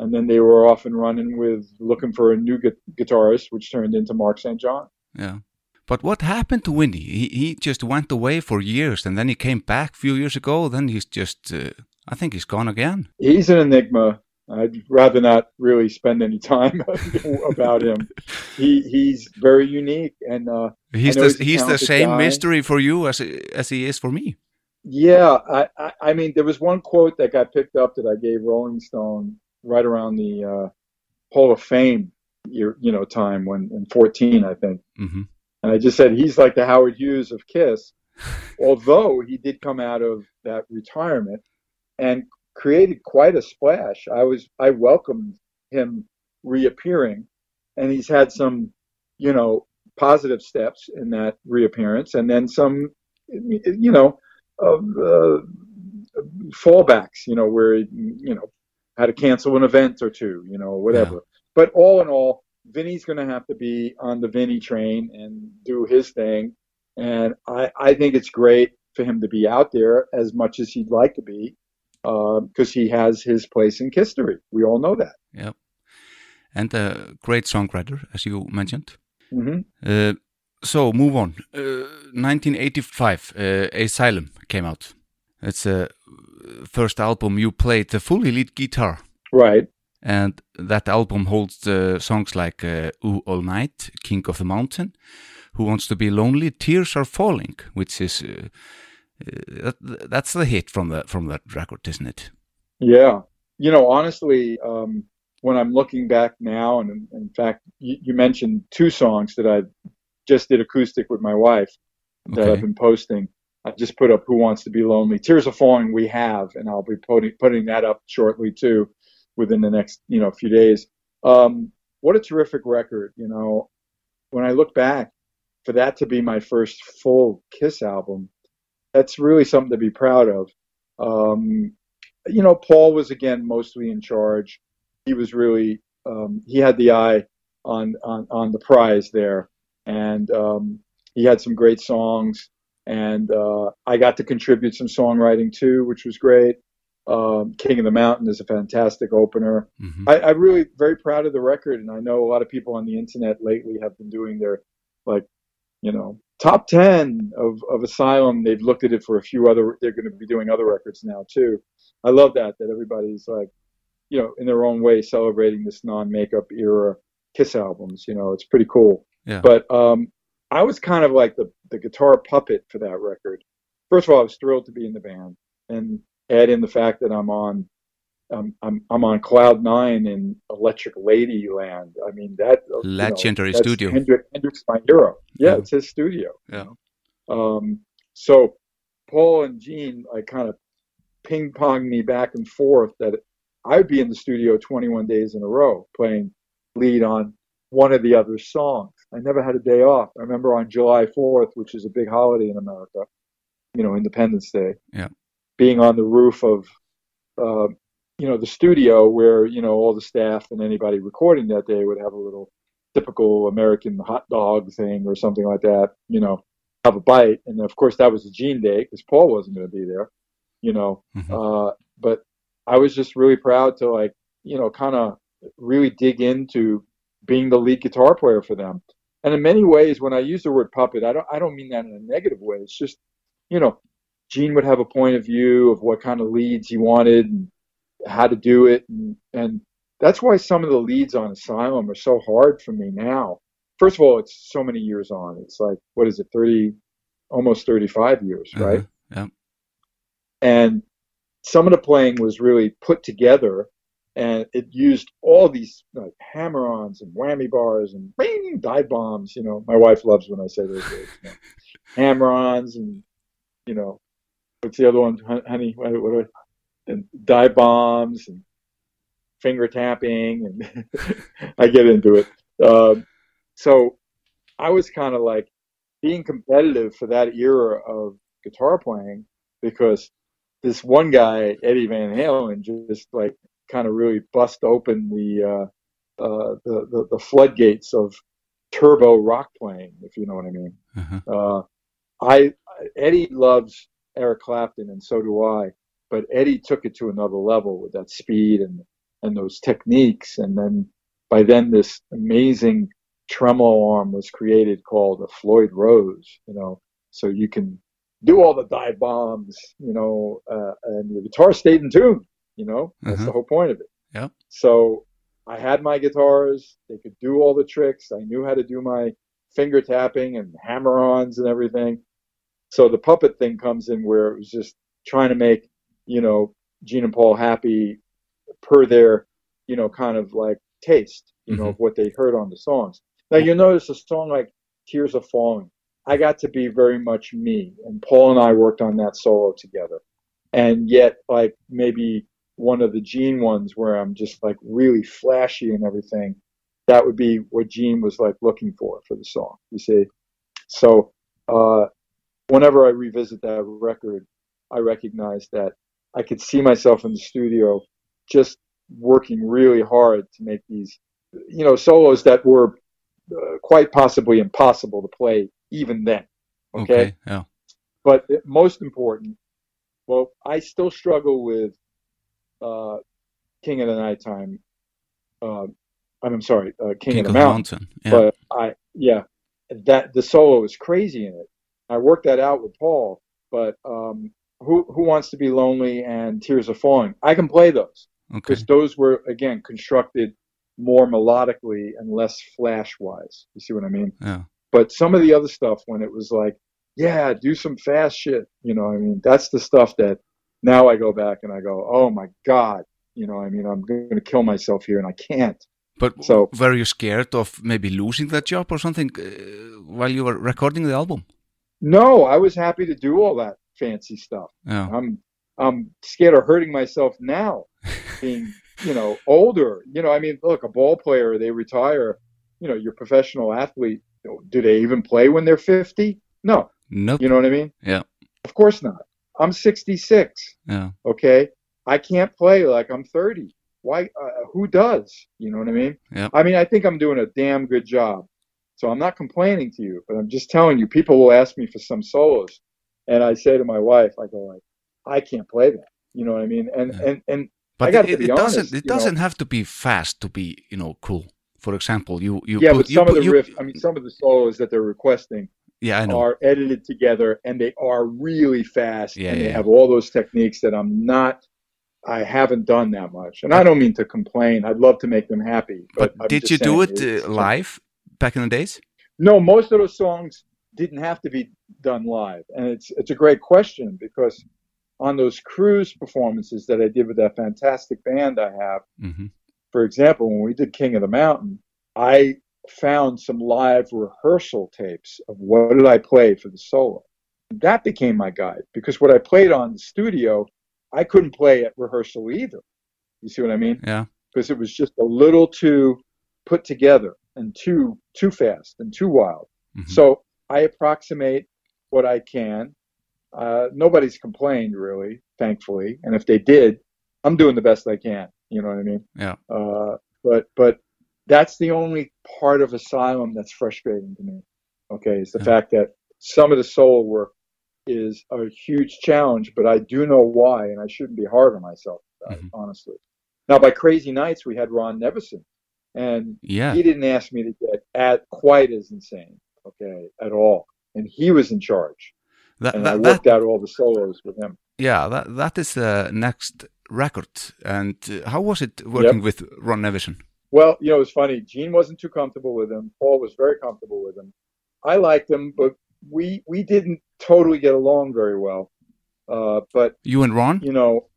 and then they were off and running with looking for a new gu- guitarist, which turned into Mark St. John. Yeah. But what happened to Vinnie? He, he just went away for years and then he came back a few years ago. Then he's just, uh, I think he's gone again. He's an enigma. I'd rather not really spend any time *laughs* about him. He he's very unique, and uh, He's the, he's the same guy. mystery for you as as he is for me. Yeah, I, I, I mean, there was one quote that got picked up that I gave Rolling Stone right around the uh, Hall of Fame year, you know, time when in 14, I think. hmm And I just said, he's like the Howard Hughes of Kiss, *laughs* although he did come out of that retirement and created quite a splash. I was, I welcomed him reappearing and he's had some, you know, positive steps in that reappearance and then some, you know, of, uh, fallbacks, you know, where, you know, had to cancel an event or two, you know, whatever. But all in all, Vinny's going to have to be on the Vinny train and do his thing. And I, I think it's great for him to be out there as much as he'd like to be because he has his place in history. We all know that. Yep. And a great songwriter, as you mentioned. hmm Uh, so move on. Uh, 1985, uh, Asylum came out. It's the first album you played the full lead guitar. Right. And that album holds uh, songs like uh, Ooh All Night, King of the Mountain, Who Wants to Be Lonely, Tears Are Falling, which is uh, uh, that, that's the hit from the from that record, isn't it? Yeah. You know, honestly, um, when I'm looking back now, and in, in fact, you, you mentioned two songs that I just did acoustic with my wife that Okay. I've been posting. I just put up "Who Wants to Be Lonely." "Tears Are Falling" we have, and I'll be putting putting that up shortly too, within the next you know few days. Um, what a terrific record! You know, when I look back, for that to be my first full Kiss album, that's really something to be proud of. Um, you know, Paul was again mostly in charge. He was really um, he had the eye on on on the prize there, and um, he had some great songs. And uh, I got to contribute some songwriting too, which was great. Um, King of the Mountain is a fantastic opener. Mhm. I, I'm really very proud of the record, and I know a lot of people on the internet lately have been doing their like, you know, top ten of of Asylum. They've looked at it for a few other. They're going to be doing other records now too. I love that that everybody's like, you know, in their own way celebrating this non-makeup era Kiss albums. You know, it's pretty cool. Yeah. But um, I was kind of like the the guitar puppet for that record. First of all, I was thrilled to be in the band, and add in the fact that I'm on um, I'm I'm on cloud nine in Electric Lady Land. I mean that you know, Legendary that's studio. Hendrix, Hendrix my hero. Yeah, Yeah. it's his studio. Yeah. Um, so Paul and Gene I kind of ping pong me back and forth that I'd be in the studio 21 days in a row playing lead on one of the other songs. I never had a day off. I remember on July 4th, which is a big holiday in America, you know, Independence Day. Yeah. Being on the roof of, uh, you know, the studio where, you know, all the staff and anybody recording that day would have a little typical American hot dog thing or something like that, you know, have a bite. And of course, that was the Gene day because Paul wasn't going to be there, you know. Mhm. Uh, but I was just really proud to, like, you know, kind of really dig into being the lead guitar player for them. And in many ways, when I use the word puppet, I don't I don't mean that in a negative way. It's just, you know, Gene would have a point of view of what kind of leads he wanted and how to do it, and and that's why some of the leads on Asylum are so hard for me now first of all, it's so many years on. It's like what is it, thirty, almost thirty-five years, Uh-huh, right? yeah. And some of the playing was really put together, and it used all these like hammer-ons and whammy bars and bing, dive bombs. You know, my wife loves when I say those words. you know. Hammer-ons and you know, what's the other one, honey? What, what, what, and dive bombs and finger tapping, and *laughs* I get into it. Um, so I was kind of like being competitive for that era of guitar playing because this one guy, Eddie Van Halen, just like kind of really bust open the, uh, uh, the, the the floodgates of turbo rock playing, if you know what I mean. Uh-huh. Uh, I Eddie loves Eric Clapton, and so do I. But Eddie took it to another level with that speed and and those techniques, and then by then this amazing tremolo arm was created called a Floyd Rose. You know, so you can do all the dive bombs, you know, uh, and the guitar stayed in tune. You know, that's the whole point of it. Yeah. So I had my guitars; they could do all the tricks. I knew how to do my finger tapping and hammer-ons and everything. So the puppet thing comes in where it was just trying to make, you know, Gene and Paul happy per their, you know, kind of like taste, you know, Mhm. of what they heard on the songs. Now you'll notice a song like Tears Are Falling. I got to be very much me, and Paul and I worked on that solo together. And yet, like maybe one of the Gene ones where I'm just like really flashy and everything, that would be what Gene was like looking for for the song. You see, so uh, whenever I revisit that record, I recognize that I could see myself in the studio just working really hard to make these, you know, solos that were uh, quite possibly impossible to play even then. Okay. Okay. Yeah. But most important, well, I still struggle with uh, King of the Nighttime. Uh, I'm sorry, uh, King, King of the Mountain Mountain. Yeah. but I yeah, that the solo is crazy in it. I worked that out with Paul, but um, who who wants to be lonely and Tears Are Falling? I can play those okay. because those were again constructed more melodically and less flash wise. You see what I mean? Yeah. But some of the other stuff when it was like, yeah, do some fast shit. You know, I mean, that's the stuff that now I go back and I go, oh my god. You know, I mean, I'm going to kill myself here, and I can't. But So- were you scared of maybe losing that job or something uh, while you were recording the album? No, I was happy to do all that fancy stuff. Yeah. I'm I'm scared of hurting myself now, being you know older. You know, I mean, look, a ball player they retire. You know, your professional athlete. Do they even play when they're fifty? No. Nope. You know what I mean? Yeah. Of course not. I'm 66. Yeah. Okay, I can't play like I'm 30. Why? Uh, who does? You know what I mean? Yeah. I mean, I think I'm doing a damn good job. So I'm not complaining to you, but I'm just telling you, people will ask me for some solos, and I say to my wife, I go like, I can't play that. You know what I mean? And Yeah. and and But I got it, it doesn't. It doesn't have to be fast to be, you know, cool. For example, you you yeah, put, but some put, of the you, riff, I mean, some of the solos that they're requesting yeah, I know. are edited together, and they are really fast, Yeah, and they have all those techniques that I'm not. I haven't done that much, and I don't mean to complain. I'd love to make them happy, but, but did you do it uh, live back in the days? No, most of those songs didn't have to be done live, and it's it's a great question because on those cruise performances that I did with that fantastic band I have, hmm for example, when we did King of the Mountain, I found some live rehearsal tapes of what did I play for the solo. That became my guide because what I played on the studio, I couldn't play at rehearsal either. You see what I mean? Yeah. Because it was just a little too put together and too too fast and too wild. Mhm. So I approximate what I can. Uh, nobody's complained really, thankfully, and if they did, I'm doing the best I can. You know what I mean? Yeah. Uh, but but that's the only part of Asylum that's frustrating to me. Okay, is the Yeah. fact that some of the solo work is a huge challenge, but I do know why, and I shouldn't be hard on myself about Mhm. it, honestly. Now, by Crazy Nights, we had Ron Nevison, and Yeah. he didn't ask me to get at quite as insane, okay, at all. And he was in charge, That, and I worked that, out all the solos with him. yeah, that, that is the next record. And uh, how was it working with Ron Nevison? Well, you know, it was funny. Gene wasn't too comfortable with him. Paul was very comfortable with him. I liked him, but we we didn't totally get along very well. Uh, but You and Ron? you know,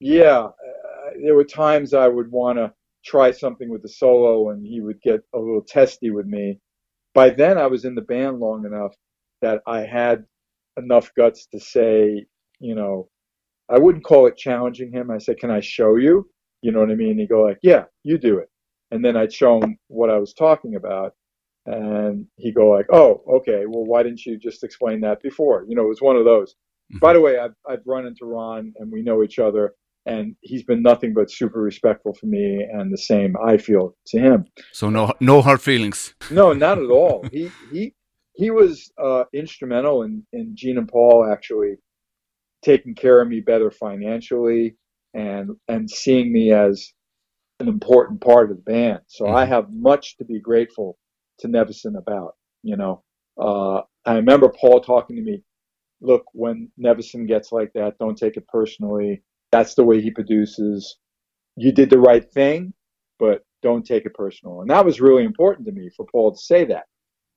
yeah, uh, there were times I would want to try something with the solo, and he would get a little testy with me. By then, I was in the band long enough that I had enough guts to say, you know, I wouldn't call it challenging him. I said, "Can I show you?" You know what I mean? He'd go like, "Yeah, you do it," and then I'd show him what I was talking about, and he'd go like, "Oh, okay. Well, why didn't you just explain that before?" You know, it was one of those. By the way, I've, I've run into Ron and we know each other, and he's been nothing but super respectful for me, and the same I feel to him. So no no hard feelings. *laughs* No, not at all. he he he was uh, instrumental in in Gene and Paul actually taking care of me better financially and and seeing me as an important part of the band. So I Mhm. have much to be grateful to Nevison about. You know, uh, I remember Paul talking to me. Look, when Nevison gets like that, don't take it personally. That's the way he produces. You did the right thing, but don't take it personal. And that was really important to me for Paul to say that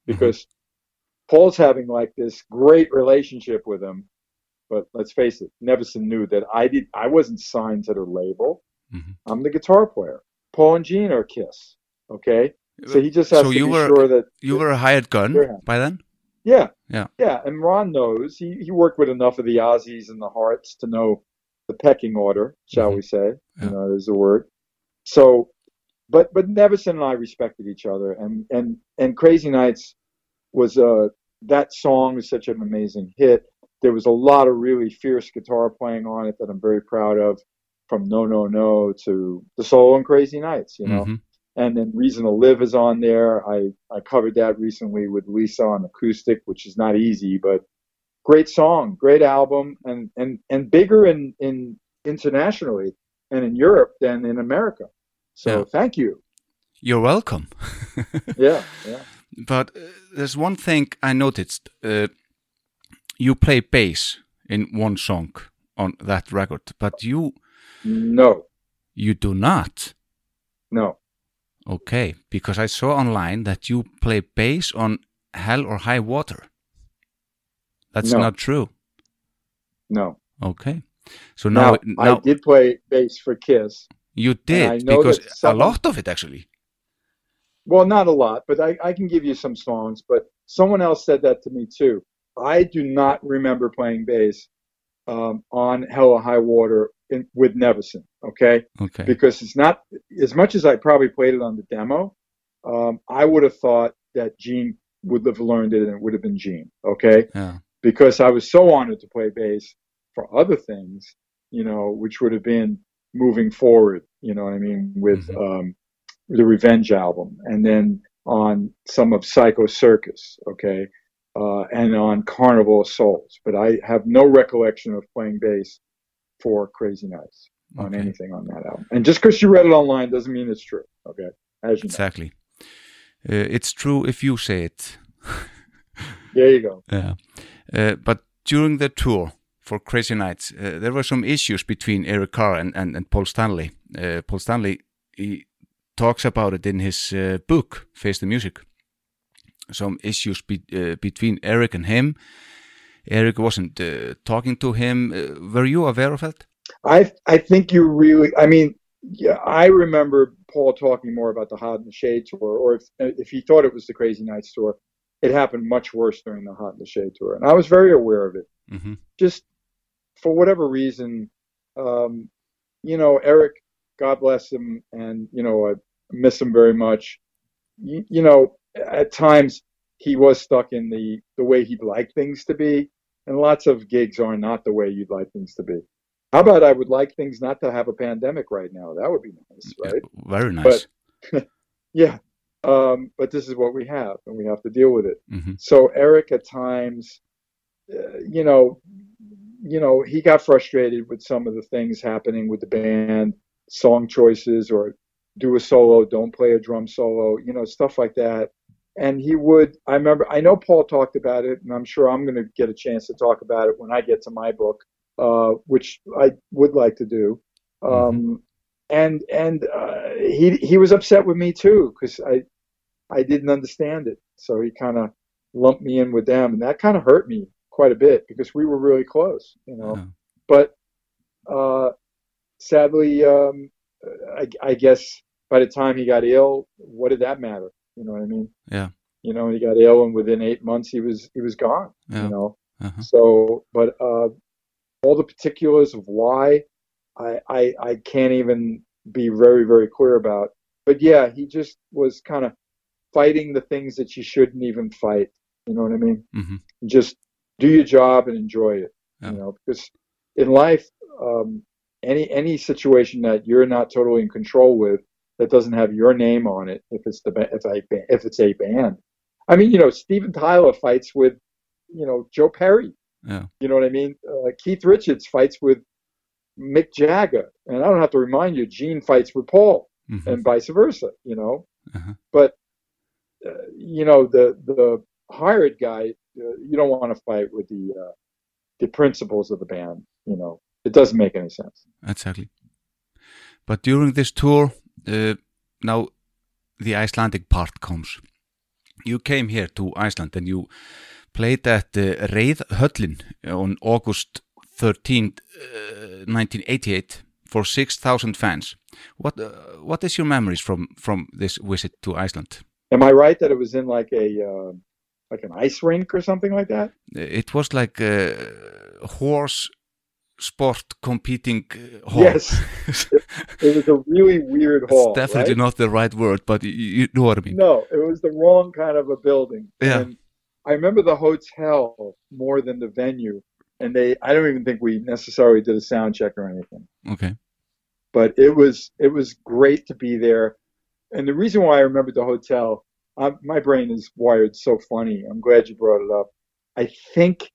because Paul's having like this great relationship with him. But let's face it, Nevison knew that I did I wasn't signed to their label. Mhm. I'm the guitar player. Paul and Gene are Kiss. Okay. So he just has So to you be were- sure that You were a hired gun by then? yeah. Yeah. Yeah. And Ron knows. He he worked with enough of the Ozzys and the Hearts to know the pecking order, shall Mhm. we say. Yeah. You know, there's a word. So but but Nevison and I respected each other and and and Crazy Nights was uh that song was such an amazing hit. There was a lot of really fierce guitar playing on it that I'm very proud of, from No No No to the solo and Crazy Nights, you know Mhm. and then Reason to Live is on there. I, I covered that recently with Lisa on acoustic, which is not easy, but great song, great album, and and and bigger in in internationally and in Europe than in America. So Yeah. thank you. You're welcome. *laughs* Yeah, yeah. But uh, there's one thing I noticed. Uh, you play bass in one song on that record, but you No, you do not. no, Okay, because I saw online that you play bass on Hell or High Water. That's No. not true. no. Okay, so now Now, now I did play bass for Kiss. you did because a lot of it actually. Well, not a lot, but I, I can give you some songs. But someone else said that to me too. I do not remember playing bass um, on Hell or High Water in, with Nevison. Okay, Okay, because it's not as much as I probably played it on the demo. Um, I would have thought that Gene would have learned it, and it would have been Gene. Okay, yeah, because I was so honored to play bass for other things, you know, which would have been moving forward. You know what I mean with Mhm. um, the Revenge album, and then on some of Psycho Circus. Okay. Uh, and on Carnival of Souls, but I have no recollection of playing bass for Crazy Nights on Okay. anything on that album. And just because you read it online doesn't mean it's true. Okay, as you know. exactly. Uh, it's true if you say it. *laughs* There you go. Yeah. Uh, but during the tour for Crazy Nights, uh, there were some issues between Eric Carr and, and, and Paul Stanley. Uh, Paul Stanley he talks about it in his uh, book, Face the Music. Some issues be, uh, between Eric and him. Eric wasn't uh, talking to him. Uh, were you aware of that? I I think you really. I mean, yeah, I remember Paul talking more about the Hot in the Shade tour, or if if he thought it was the Crazy Nights tour, it happened much worse during the Hot in the Shade tour, and I was very aware of it. hmm Just for whatever reason, um, you know, Eric, God bless him, and you know, I miss him very much. You, you know, at times he was stuck in the the way he'd like things to be, and lots of gigs are not the way you'd like things to be. How about I would like things not to have a pandemic right now? That would be nice, right? Very nice. But, *laughs* Yeah. Um, but this is what we have, and we have to deal with it. hmm So Eric, at times, uh, you know, you know, he got frustrated with some of the things happening with the band, song choices, or do a solo, don't play a drum solo, you know, stuff like that. And he would, I remember, I know Paul talked about it, and I'm sure I'm going to get a chance to talk about it when I get to my book, uh, which I would like to do. Um, and and uh, he he was upset with me too because I I didn't understand it. So he kind of lumped me in with them, and that kind of hurt me quite a bit because we were really close, you know. Yeah. But uh, sadly, um, I, I guess by the time he got ill, what did that matter? You know what I mean? Yeah. You know, he got ill, and within eight months, he was he was gone. Yeah. You know. Uh-huh. So, but uh, all the particulars of why, I, I I can't even be very very clear about. But yeah, he just was kind of fighting the things that you shouldn't even fight. You know what I mean? Mhm. Just do your job and enjoy it. Yeah. You know, because in life, um, any any situation that you're not totally in control with that doesn't have your name on it, if it's the if a ba- if it's a band. I mean, you know, Steven Tyler fights with, you know, Joe Perry. Yeah. You know what I mean? Uh, Keith Richards fights with Mick Jagger, and I don't have to remind you, Gene fights with Paul, Mhm. and vice versa. You know, Uh-huh. but uh, you know the the hired guy, uh, you don't want to fight with the uh, the principles of the band. You know, it doesn't make any sense. Exactly. But during this tour, uh, now the Icelandic part comes. You came here to Iceland and you played at uh, Reyðhöllin on August 13th, uh, 1988 for 6,000 fans. What uh, what is your memories from from this visit to Iceland? Am I right that it was in like a uh, like an ice rink or something like that? It was like a horse sport competing uh, hall. Yes. *laughs* It was a really weird It's hall. definitely right? not the right word, but you, you know what I mean. No, it was the wrong kind of a building. Yeah. And I remember the hotel more than the venue. And they, I don't even think we necessarily did a sound check or anything. Okay. But it was, it was great to be there. And the reason why I remember the hotel, i my brain is wired so funny. I'm glad you brought it up. I think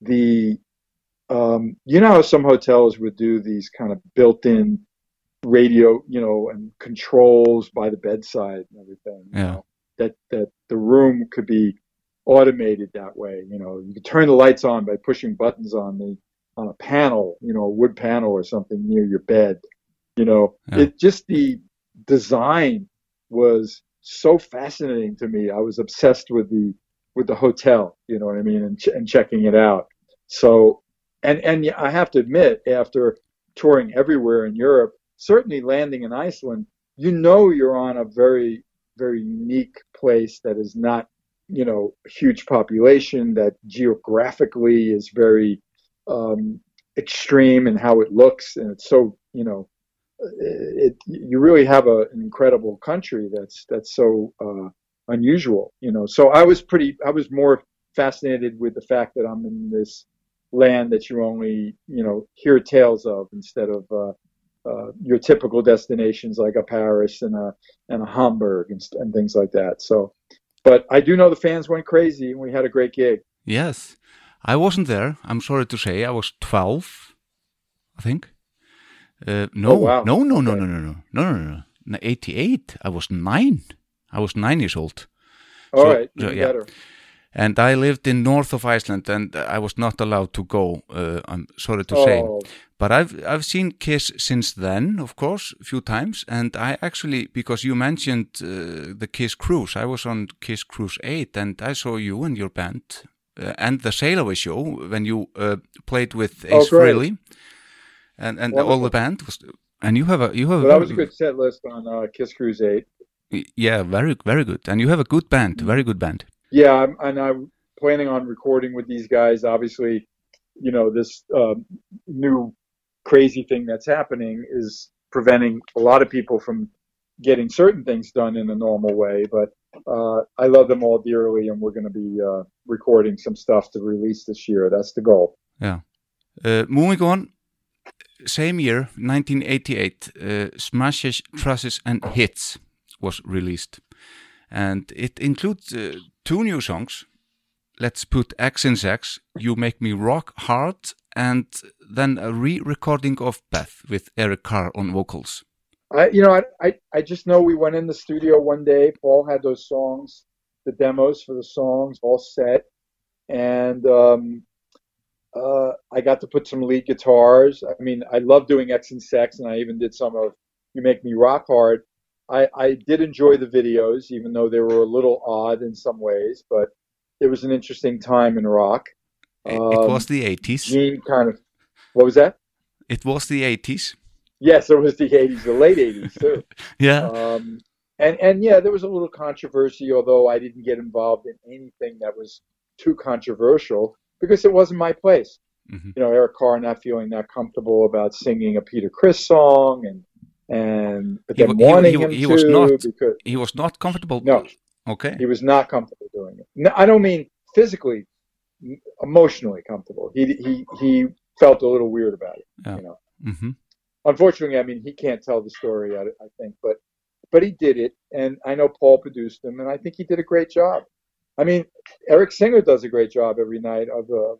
the, um, you know how some hotels would do these kind of built-in radio, you know, and controls by the bedside and everything. you Yeah. know, that that the room could be automated that way. You know, you could turn the lights on by pushing buttons on the on a panel, you know, a wood panel or something near your bed. You know, Yeah. it just the design was so fascinating to me. I was obsessed with the with the hotel. You know what I mean, and ch- and checking it out. So, and and I have to admit, after touring everywhere in Europe, certainly landing in Iceland, you know you're on a very very unique place that is not you know a huge population that geographically is very um, extreme in how it looks. And it's so you know it you really have a, an incredible country that's that's so uh, unusual you know. So I was pretty I was more fascinated with the fact that I'm in this land that you only you know hear tales of instead of uh, uh, your typical destinations like a Paris and a and a Hamburg and, and things like that. So, but I do know the fans went crazy and we had a great gig. Yes, I wasn't there. I'm sorry to say, I was 12, I think. Uh, no, Oh, wow. no, no, no, Okay. no, no, no, no, no, no, no. 88. I was nine. I was nine years old, All So- right, so, yeah. better. And I lived in north of Iceland, and I was not allowed to go. Uh, I'm sorry to say, Oh, but I've I've seen Kiss since then, of course, a few times, and I actually because you mentioned uh, the Kiss cruise, I was on Kiss Cruise Eight, and I saw you and your band uh, and the Sail Away show when you uh, played with Oh, Ace great. Frehley, and and all the band was, and you have a you have a that was a good set list on uh, Kiss Cruise Eight. yeah very very good, and you have a good band, Mm-hmm. very good band. Yeah, and I'm planning on recording with these guys. Obviously, you know this um, new crazy thing that's happening is preventing a lot of people from getting certain things done in a normal way. But uh, I love them all dearly, and we're going to be uh, recording some stuff to release this year. That's the goal. Uh, moving on, same year, 1988, uh, Smashes, Thrashes and Hits was released. And it includes uh, two new songs. Let's put X in Sex, You Make Me Rock Hard, and then a re-recording of Beth with Eric Carr on vocals. I, you know, I, I, I just know we went in the studio one day. Paul had those songs, the demos for the songs all set, and um, uh, I got to put some lead guitars. I mean, I love doing X and Sex, and I even did some of You Make Me Rock Hard. I, I did enjoy the videos, even though they were a little odd in some ways, but it was an interesting time in rock. It, it Um, was the 80s. Gene kind of, what was that? It was the 80s. Yes, it was the 80s, the late 80s too. *laughs* Yeah. Um, and and yeah, there was a little controversy, although I didn't get involved in anything that was too controversial because it wasn't my place. Mhm. You know, Eric Carr not feeling that comfortable about singing a Peter Criss song and and but He then he wanting he wa- him he to was not- because He was not comfortable. no, Okay. he was not comfortable doing it. No, I don't mean physically, emotionally comfortable. He he he felt a little weird about it. Yeah. You know hmm unfortunately, I mean, he can't tell the story, I, I think, but but he did it, and I know Paul produced him, and I think he did a great job. I mean, Eric Singer does a great job every night of uh,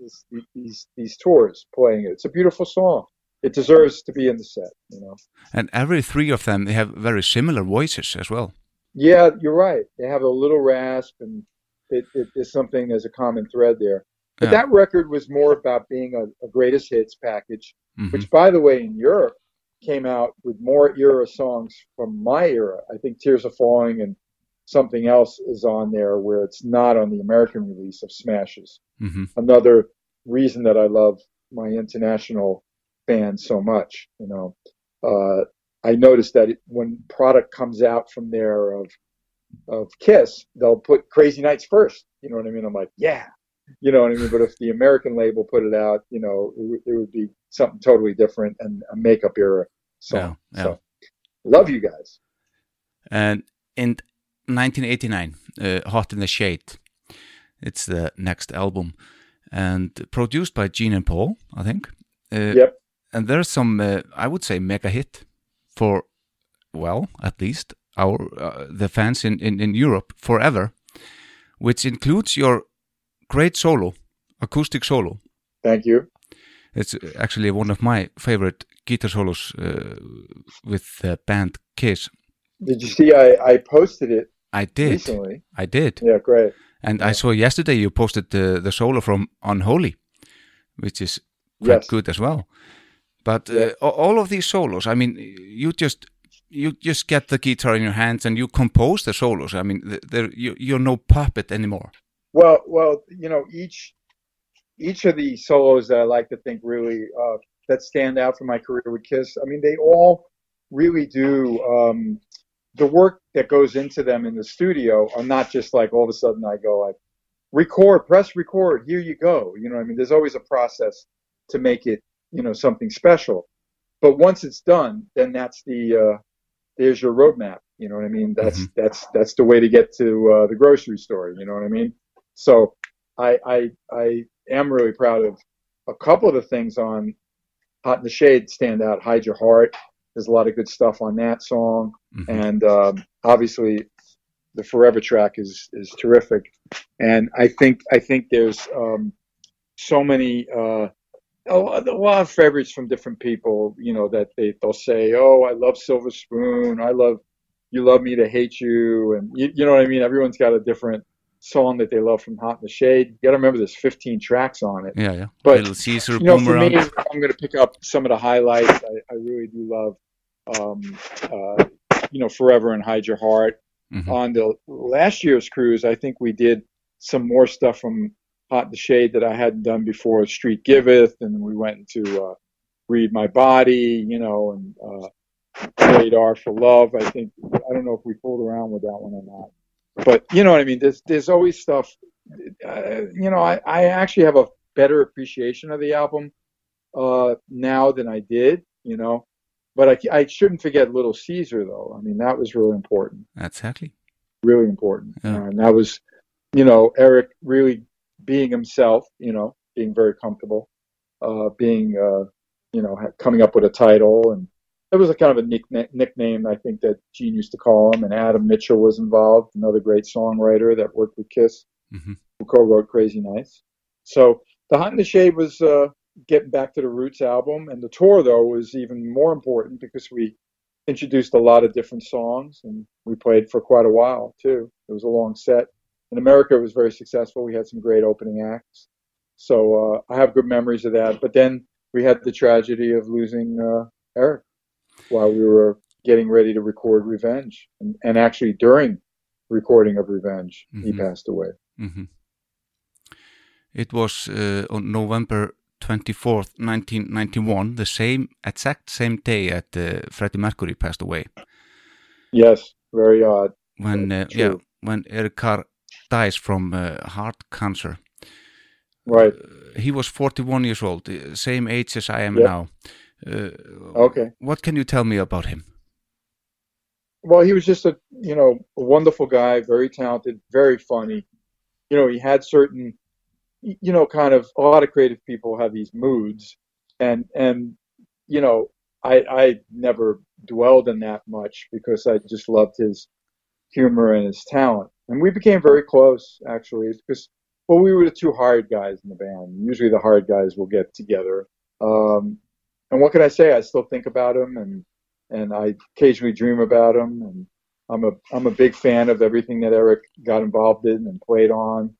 this, these these tours playing it. It's a beautiful song. It deserves to be in the set, you know. And every three of them, they have very similar voices as well. Yeah, you're right. They have a little rasp, and it, it is something. There's a common thread there. But Yeah. that record was more about being a, a greatest hits package Mhm. which by the way in Europe came out with more era songs from my era. I think Tears Are Falling and something else is on there where it's not on the American release of Smashes. Mhm. Another reason that I love my international fans so much, you know. Uh, I noticed that it, when product comes out from there of of Kiss, they'll put Crazy Nights first. You know what I mean? I'm like, yeah, you know what I mean. But if the American label put it out, you know, it, would- it would be something totally different and a makeup era song. Yeah, yeah. So, love you guys. And in 1989, uh, Hot in the Shade, it's the next album, and produced by Gene and Paul, I think. Uh, Yep. And there's some, uh, I would say, mega hit for, well, at least our uh, the fans in, in, in Europe forever, which includes your great solo, acoustic solo. Thank you. It's actually one of my favorite guitar solos uh, with the band Kiss. Did you see? I I posted it I did. recently. I did. Yeah, great. And I saw yesterday you posted the, the solo from Unholy, which is quite Yes. good as well. But uh, Yeah. a- all of these solos, I mean, you just you just get the guitar in your hands and you compose the solos. I mean, there you, you're no puppet anymore. Well, well, you know, each each of the solos that I like to think really uh, that stand out from my career with Kiss. I mean, they all really do um, the work that goes into them in the studio are not just like all of a sudden I go like record, press record, here you go. You know, I mean, there's always a process to make it, you know, something special. But once it's done, then that's the uh, there's your roadmap. You know what I mean? That's Mhm. that's that's the way to get to uh, the grocery store. You know what I mean? So I, I I am really proud of a couple of the things on Hot in the Shade stand out. Hide Your Heart. There's a lot of good stuff on that song, Mhm. and um, obviously the Forever track is is terrific. And I think I think there's um, so many uh, a lot a lot of favorites from different people. You know that they they'll say, "Oh, I love Silver Spoon. I love You Love Me to Hate You," and you, you know what I mean. Everyone's got a different song that they love from Hot in the Shade. You got to remember there's 15 tracks on it. Yeah, yeah. But, You know, for me, I'm going to pick up some of the highlights. I, I really do love, um, uh, you know, Forever and Hide Your Heart. Mhm. On the last year's cruise, I think we did some more stuff from Hot in the Shade that I hadn't done before. Street Giveth, and we went into uh, Read My Body, you know, and uh, Radar for Love. I think I don't know if we fooled around with that one or not, but you know what I mean. There's there's always stuff. Uh, you know, I, I actually have a better appreciation of the album uh, now than I did. You know, but I, I shouldn't forget Little Caesar though. I mean, that was really important Exactly. really important. Yeah. Uh, and that was, you know, Eric really being himself, you know, being very comfortable, uh, being, uh, you know, coming up with a title. And it was a kind of a nick- nickname, I think, that Gene used to call him. And Adam Mitchell was involved, another great songwriter that worked with Kiss, Mhm. who co wrote Crazy Nights. So The Hot in the Shade was uh, getting back to the Roots album. And the tour, though, was even more important because we introduced a lot of different songs and we played for quite a while too. It was a long set. In America, it was very successful. We had some great opening acts. So uh, I have good memories of that. But then we had the tragedy of losing uh, Eric while we were getting ready to record Revenge, and, and actually during recording of Revenge, he Mhm. passed away. hmm It was uh, on November 24th, 1991, the same exact same day that uh, Freddie Mercury passed away. Yes, very odd. When uh, yeah, when Eric Carr dies from uh, heart cancer. Right. He was 41 years old, uh, same age as I am Yep. now. Uh, Okay. What can you tell me about him? Well, he was just a you know a wonderful guy, very talented, very funny. You know, he had certain, you know, kind of a lot of creative people have these moods, and and you know, I I never dwelled in that much because I just loved his humor and his talent, and we became very close actually because well we were the two hired guys in the band. Usually the hired guys will get together. Um, and what can I say? I still think about him and and I occasionally dream about him. And I'm a I'm a big fan of everything that Eric got involved in and played on.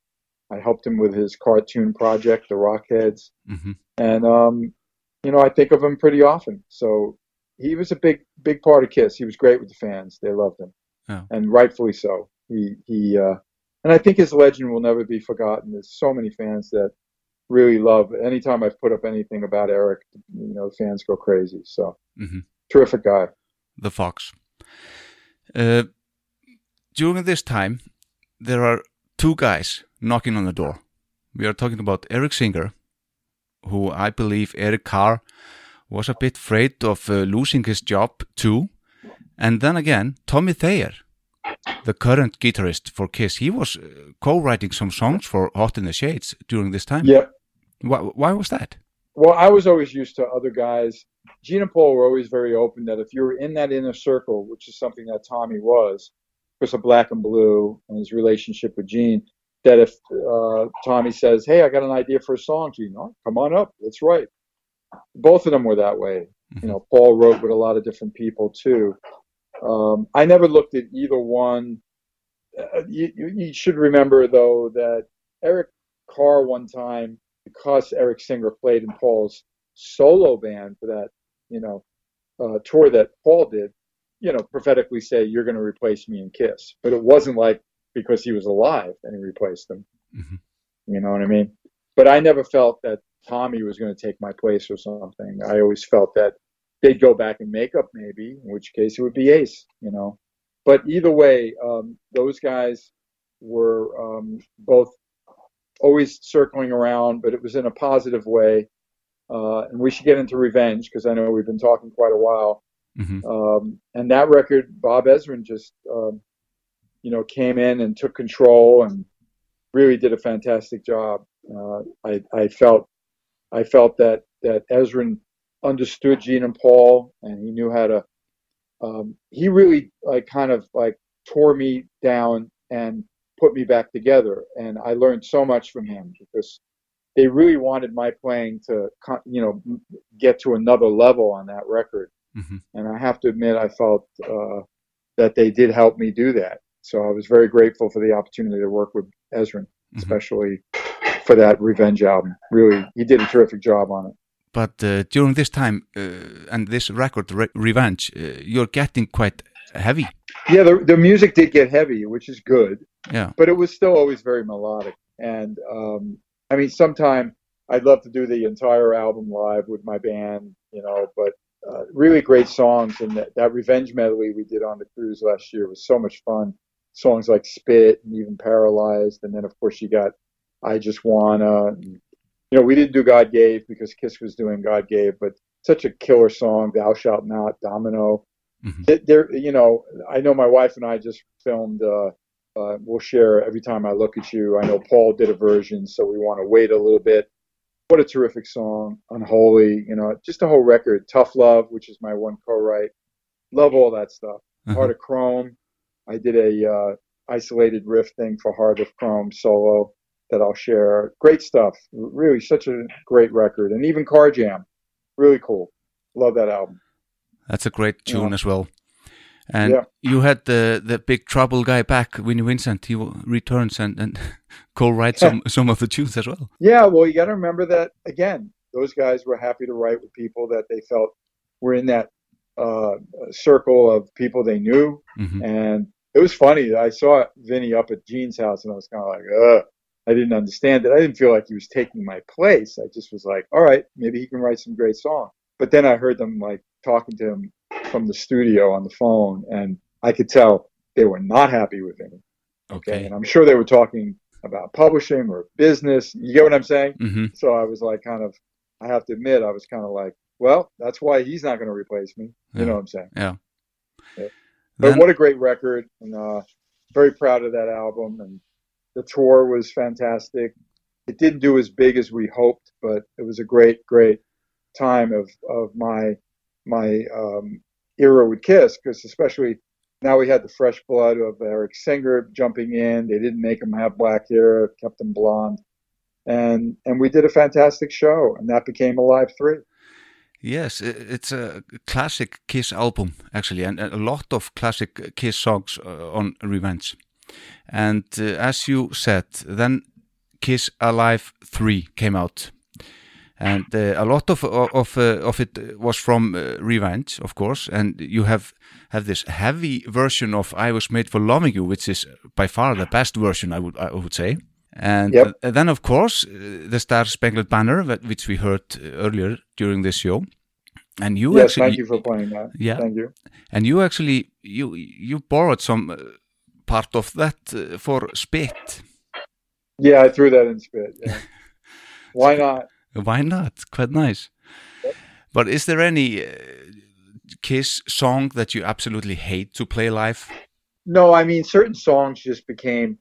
I helped him with his cartoon project, The Rockheads, hmm and um, you know I think of him pretty often. So he was a big big part of Kiss. He was great with the fans; they loved him, Yeah. and rightfully so. He he uh, and I think his legend will never be forgotten. There's so many fans that really love. Anytime I've put up anything about Eric, you know, fans go crazy. So mm-hmm. terrific guy. the Fox. Uh, during this time, there are two guys knocking on the door. We are talking about Eric Singer, who I believe Eric Carr was a bit afraid of uh, losing his job too. And then again, Tommy Thayer, the current guitarist for Kiss, he was uh, co-writing some songs for Hot in the Shades during this time. Yep. Why, why was that? Well, I was always used to other guys. Gene and Paul were always very open that if you were in that inner circle, which is something that Tommy was, because of Black 'n Blue and his relationship with Gene, that if uh, Tommy says, "Hey, I got an idea for a song," Gene, oh, come on up, let's write. Both of them were that way. You know, Paul wrote with a lot of different people too. Um, I never looked at either one. Uh, you, you should remember though that Eric Carr one time because Eric Singer played in Paul's solo band for that, you know, uh, tour that Paul did, you know, prophetically say, you're going to replace me in Kiss. But it wasn't like because he was alive and he replaced him. Mhm. You know what I mean? But I never felt that Tommy was going to take my place or something. I always felt that they'd go back and make up maybe, in which case it would be Ace, you know. But either way, um, those guys were um, both always circling around, but it was in a positive way. Uh, and we should get into Revenge because I know we've been talking quite a while. hmm Um, and that record, Bob Ezrin just, um, you know, came in and took control and really did a fantastic job. Uh, I, I felt, I felt that that Ezrin understood Gene and Paul, and he knew how to. Um, he really like kind of like tore me down and put me back together, and I learned so much from him because they really wanted my playing to, you know, get to another level on that record hmm and I have to admit, I felt uh, that they did help me do that. So I was very grateful for the opportunity to work with Ezrin, especially for that Revenge album. Really, he did a terrific job on it. But uh, during this time uh, and this record, Re Revenge, uh, you're getting quite heavy. Yeah, the, the music did get heavy, which is good, Yeah. but it was still always very melodic. And um, I mean, sometime I'd love to do the entire album live with my band, you know, but uh, really great songs. And that, that Revenge medley we did on the cruise last year was so much fun. Songs like Spit and even Paralyzed. And then, of course, you got I Just Wanna. And, you know, we didn't do God Gave because Kiss was doing God Gave, but such a killer song, Thou Shalt Not, Domino. Mhm. Th- There, you know, I know my wife and I just filmed. Uh, uh, we'll share every time I look at you. I know Paul did a version, so we want to wait a little bit. What a terrific song, Unholy. You know, just the whole record. Tough Love, which is my one co-write. Love all that stuff. Uh-huh. Heart of Chrome. I did a uh, isolated riff thing for Heart of Chrome solo that I'll share. Great stuff. Really, such a great record. And even Carr Jam, really cool. Love that album. That's a great tune Yeah. as well. And Yeah. you had the the big trouble guy back, Vinnie Vincent. He returns and and *laughs* co-write some *laughs* some of the tunes as well. Yeah, well, you got to remember that again. Those guys were happy to write with people that they felt were in that uh, circle of people they knew, hmm and it was funny. I saw Vinnie up at Gene's house, and I was kind of like, ugh. I didn't understand it. I didn't feel like he was taking my place. I just was like, all right, maybe he can write some great songs. But then I heard them like talking to him from the studio on the phone, and I could tell they were not happy with him. Okay. And I'm sure they were talking about publishing or business. You get what I'm saying? hmm So I was like, kind of, I have to admit, I was kind of like, well, that's why he's not going to replace me. Yeah. You know what I'm saying? Yeah. Yeah. But Then, what a great record, and uh, very proud of that album. And the tour was fantastic. It didn't do as big as we hoped, but it was a great, great time of of my my um, era with Kiss, because especially now we had the fresh blood of Eric Singer jumping in. They didn't make him have black hair, kept him blonde, and and we did a fantastic show, and that became Alive Three. yes, it's a classic Kiss album actually, and a lot of classic Kiss songs uh, on Revenge. And uh, as you said, then Kiss Alive 3 came out. And uh, a lot of of uh, of it was from uh, Revenge, of course. And you have have this heavy version of "I Was Made for Loving You," which is by far the best version, I would I would say. And Yep. uh, then, of course, uh, the Star Spangled Banner, which we heard earlier during this show. And you yes, actually, thank you for playing that. Yeah. thank you. and you actually, you you borrowed some uh, part of that uh, for Spit. Yeah, I threw that in spit. Yeah. *laughs* Why not? Why not? Quite nice. But is there any uh, Kiss song that you absolutely hate to play live? No, I mean certain songs just became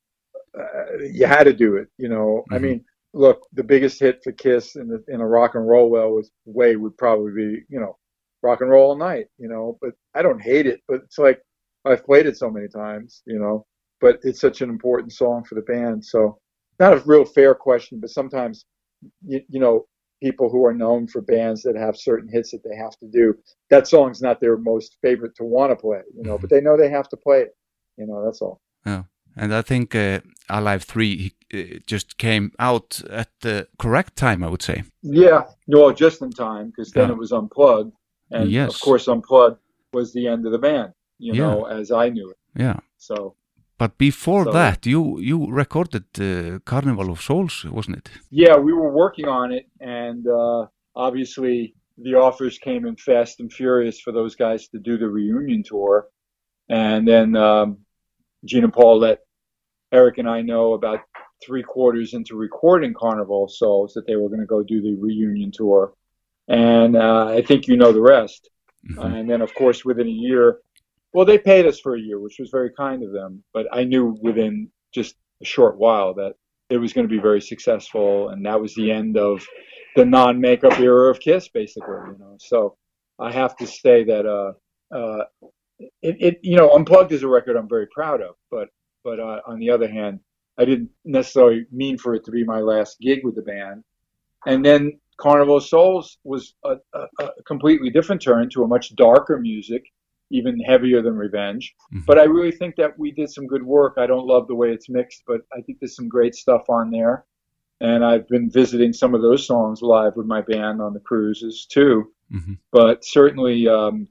uh, you had to do it. You know, I Mhm. mean, look, the biggest hit for Kiss in the in a rock and roll well was way would probably be you know, rock and roll all night. You know, but I don't hate it, but it's like I've played it so many times. You know, but it's such an important song for the band. So not a real fair question, but sometimes you, you know people who are known for bands that have certain hits that they have to do. That song's not their most favorite to want to play. You know, but they know they have to play it. You know, that's all. Yeah. And I think uh, Alive 3 uh, just came out at the correct time, I would say. Yeah, no, just in time because then Yeah. it was unplugged, and Yes. of course, unplugged was the end of the band. You Yeah. know, as I knew it. Yeah. So But before So- that, you you recorded uh, Carnival of Souls, wasn't it? yeah, we were working on it, and uh, obviously the offers came in fast and furious for those guys to do the reunion tour, and then um, Gene and Paul let Eric and I know about three quarters into recording Carnival of Souls that they were going to go do the reunion tour, and uh, I think you know the rest. Mhm. and then of course within a year well they paid us for a year which was very kind of them but i knew within just a short while that it was going to be very successful and that was the end of the non-makeup era of kiss basically you know. So i have to say that uh uh it, it you know unplugged is a record i'm very proud of but but uh, on the other hand i didn't necessarily mean for it to be my last gig with the band. And then Carnival of Souls was a, a, a completely different turn to a much darker music, even heavier than Revenge. Mhm. But I really think that we did some good work. I don't love the way it's mixed, but I think there's some great stuff on there. And I've been visiting some of those songs live with my band on the cruises too. Mhm. But certainly, um,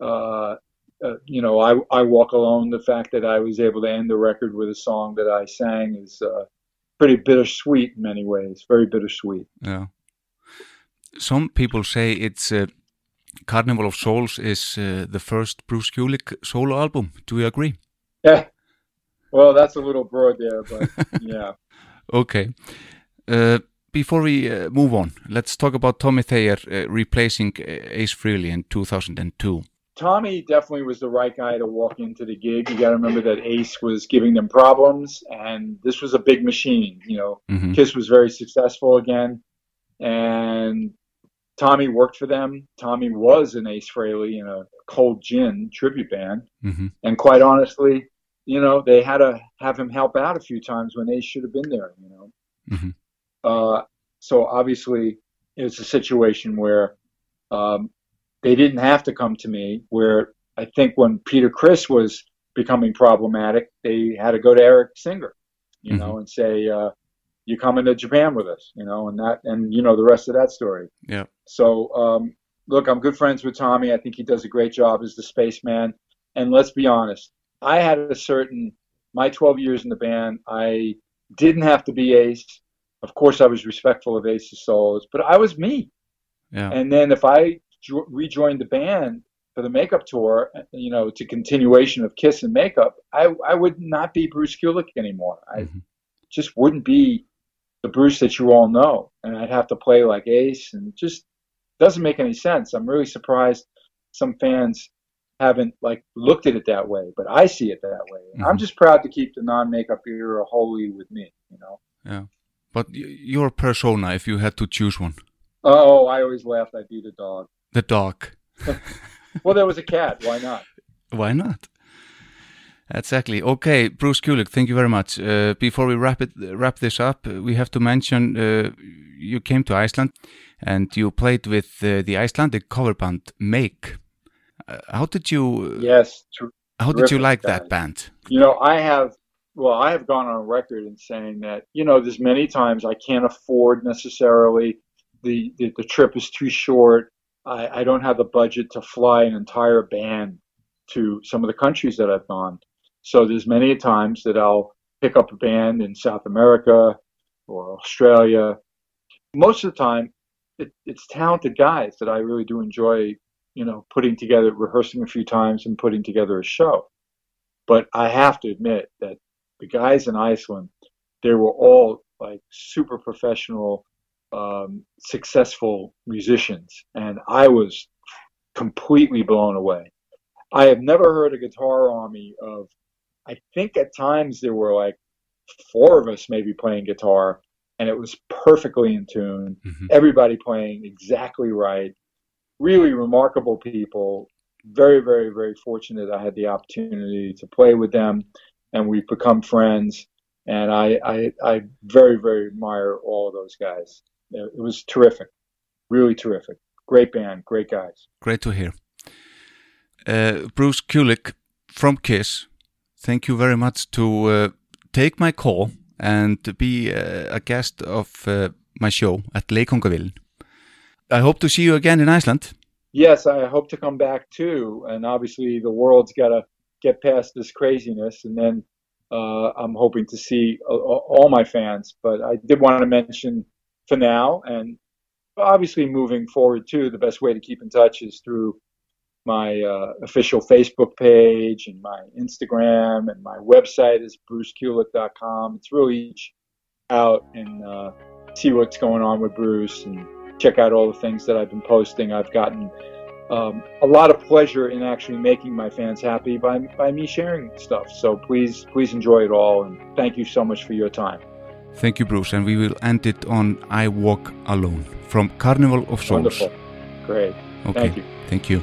uh, uh, you know, I, I Walk Alone, the fact that I was able to end the record with a song that I sang is uh, pretty bittersweet in many ways, very bittersweet. Yeah. Some people say it's uh, Carnival of Souls is uh, the first Bruce Kulick solo album. Do you agree? Yeah. Well, that's a little broad there, but *laughs* yeah. Okay. Uh, before we uh, move on, let's talk about Tommy Thayer uh, replacing uh, Ace Frehley in 2002. Tommy definitely was the right guy to walk into the gig. You got to remember that Ace was giving them problems, and this was a big machine. You know, Mhm. Kiss was very successful again, and Tommy worked for them. Tommy was an Ace Frehley in a Cold Gin tribute band, Mhm. and quite honestly, you know, they had to have him help out a few times when Ace should have been there. You know, Mhm. uh, so obviously it's a situation where um, they didn't have to come to me. Where I think when Peter Criss was becoming problematic, they had to go to Eric Singer, you know, and say, uh, "You coming to Japan with us?" You know, and that, and you know the rest of that story. Yeah. So um, look, I'm good friends with Tommy. I think he does a great job as the spaceman. And let's be honest, I had a certain my 12 years in the band. I didn't have to be Ace. Of course, I was respectful of Ace's solos, but I was me. Yeah. And then if I jo- rejoined the band for the makeup tour, you know, to continuation of Kiss and makeup, I, I would not be Bruce Kulick anymore. I Mhm. just wouldn't be the Bruce that you all know. And I'd have to play like Ace and it just doesn't make any sense. I'm really surprised some fans haven't like looked at it that way, but I see it that way. And I'm mm-hmm. just proud to keep the non-makeup era wholly with me, you know. Yeah. But y- your persona, if you had to choose one, Oh, I always laughed I'd be the dog. the dog. *laughs* Well, there was a cat. Why not? *laughs* Why not? Exactly. Okay, Bruce Kulick, thank you very much. Uh, before we wrap it, wrap this up, uh, we have to mention uh, you came to Iceland and you played with uh, the Icelandic cover band Make. Uh, how did you? Yes. How did you like that band? you know, I have, well, I have gone on record in saying that, you know, there's many times I can't afford necessarily the, the, the trip is too short. I, I don't have the budget to fly an entire band to some of the countries that I've gone. So there's many times that I'll pick up a band in South America or Australia. Most of the time, it, it's talented guys that I really do enjoy, you know, putting together, rehearsing a few times and putting together a show. But I have to admit that the guys in Iceland, they were all like super professional, um, successful musicians, and I was completely blown away. I have never heard a guitar army of. I think at times there were like four of us maybe playing guitar, and it was perfectly in tune. Mhm. Everybody playing exactly right. Really remarkable people. Very, very, very fortunate I had the opportunity to play with them, and we've become friends. And I, I, I very, very admire all of those guys. It it was terrific, really terrific. Great band, great guys. Great to hear. Uh, Bruce Kulick from Kiss, thank you very much to uh, take my call and be uh, a guest of uh, my show at Leikongaville. I hope to see you again in Iceland. Yes, I hope to come back too. And obviously, the world's got to get past this craziness, and then uh, I'm hoping to see a- all my fans. But I did want to mention for now, and obviously moving forward too, the best way to keep in touch is through my uh, official Facebook page and my Instagram, and my website is brucekulick.com. It's really each out and uh, see what's going on with Bruce and check out all the things that I've been posting. I've gotten um, a lot of pleasure in actually making my fans happy by by me sharing stuff. So please, please enjoy it all, and thank you so much for your time. Thank you, Bruce. And we will end it on I Walk Alone from Carnival of Souls. Wonderful, great. Okay. Thank you. Thank you.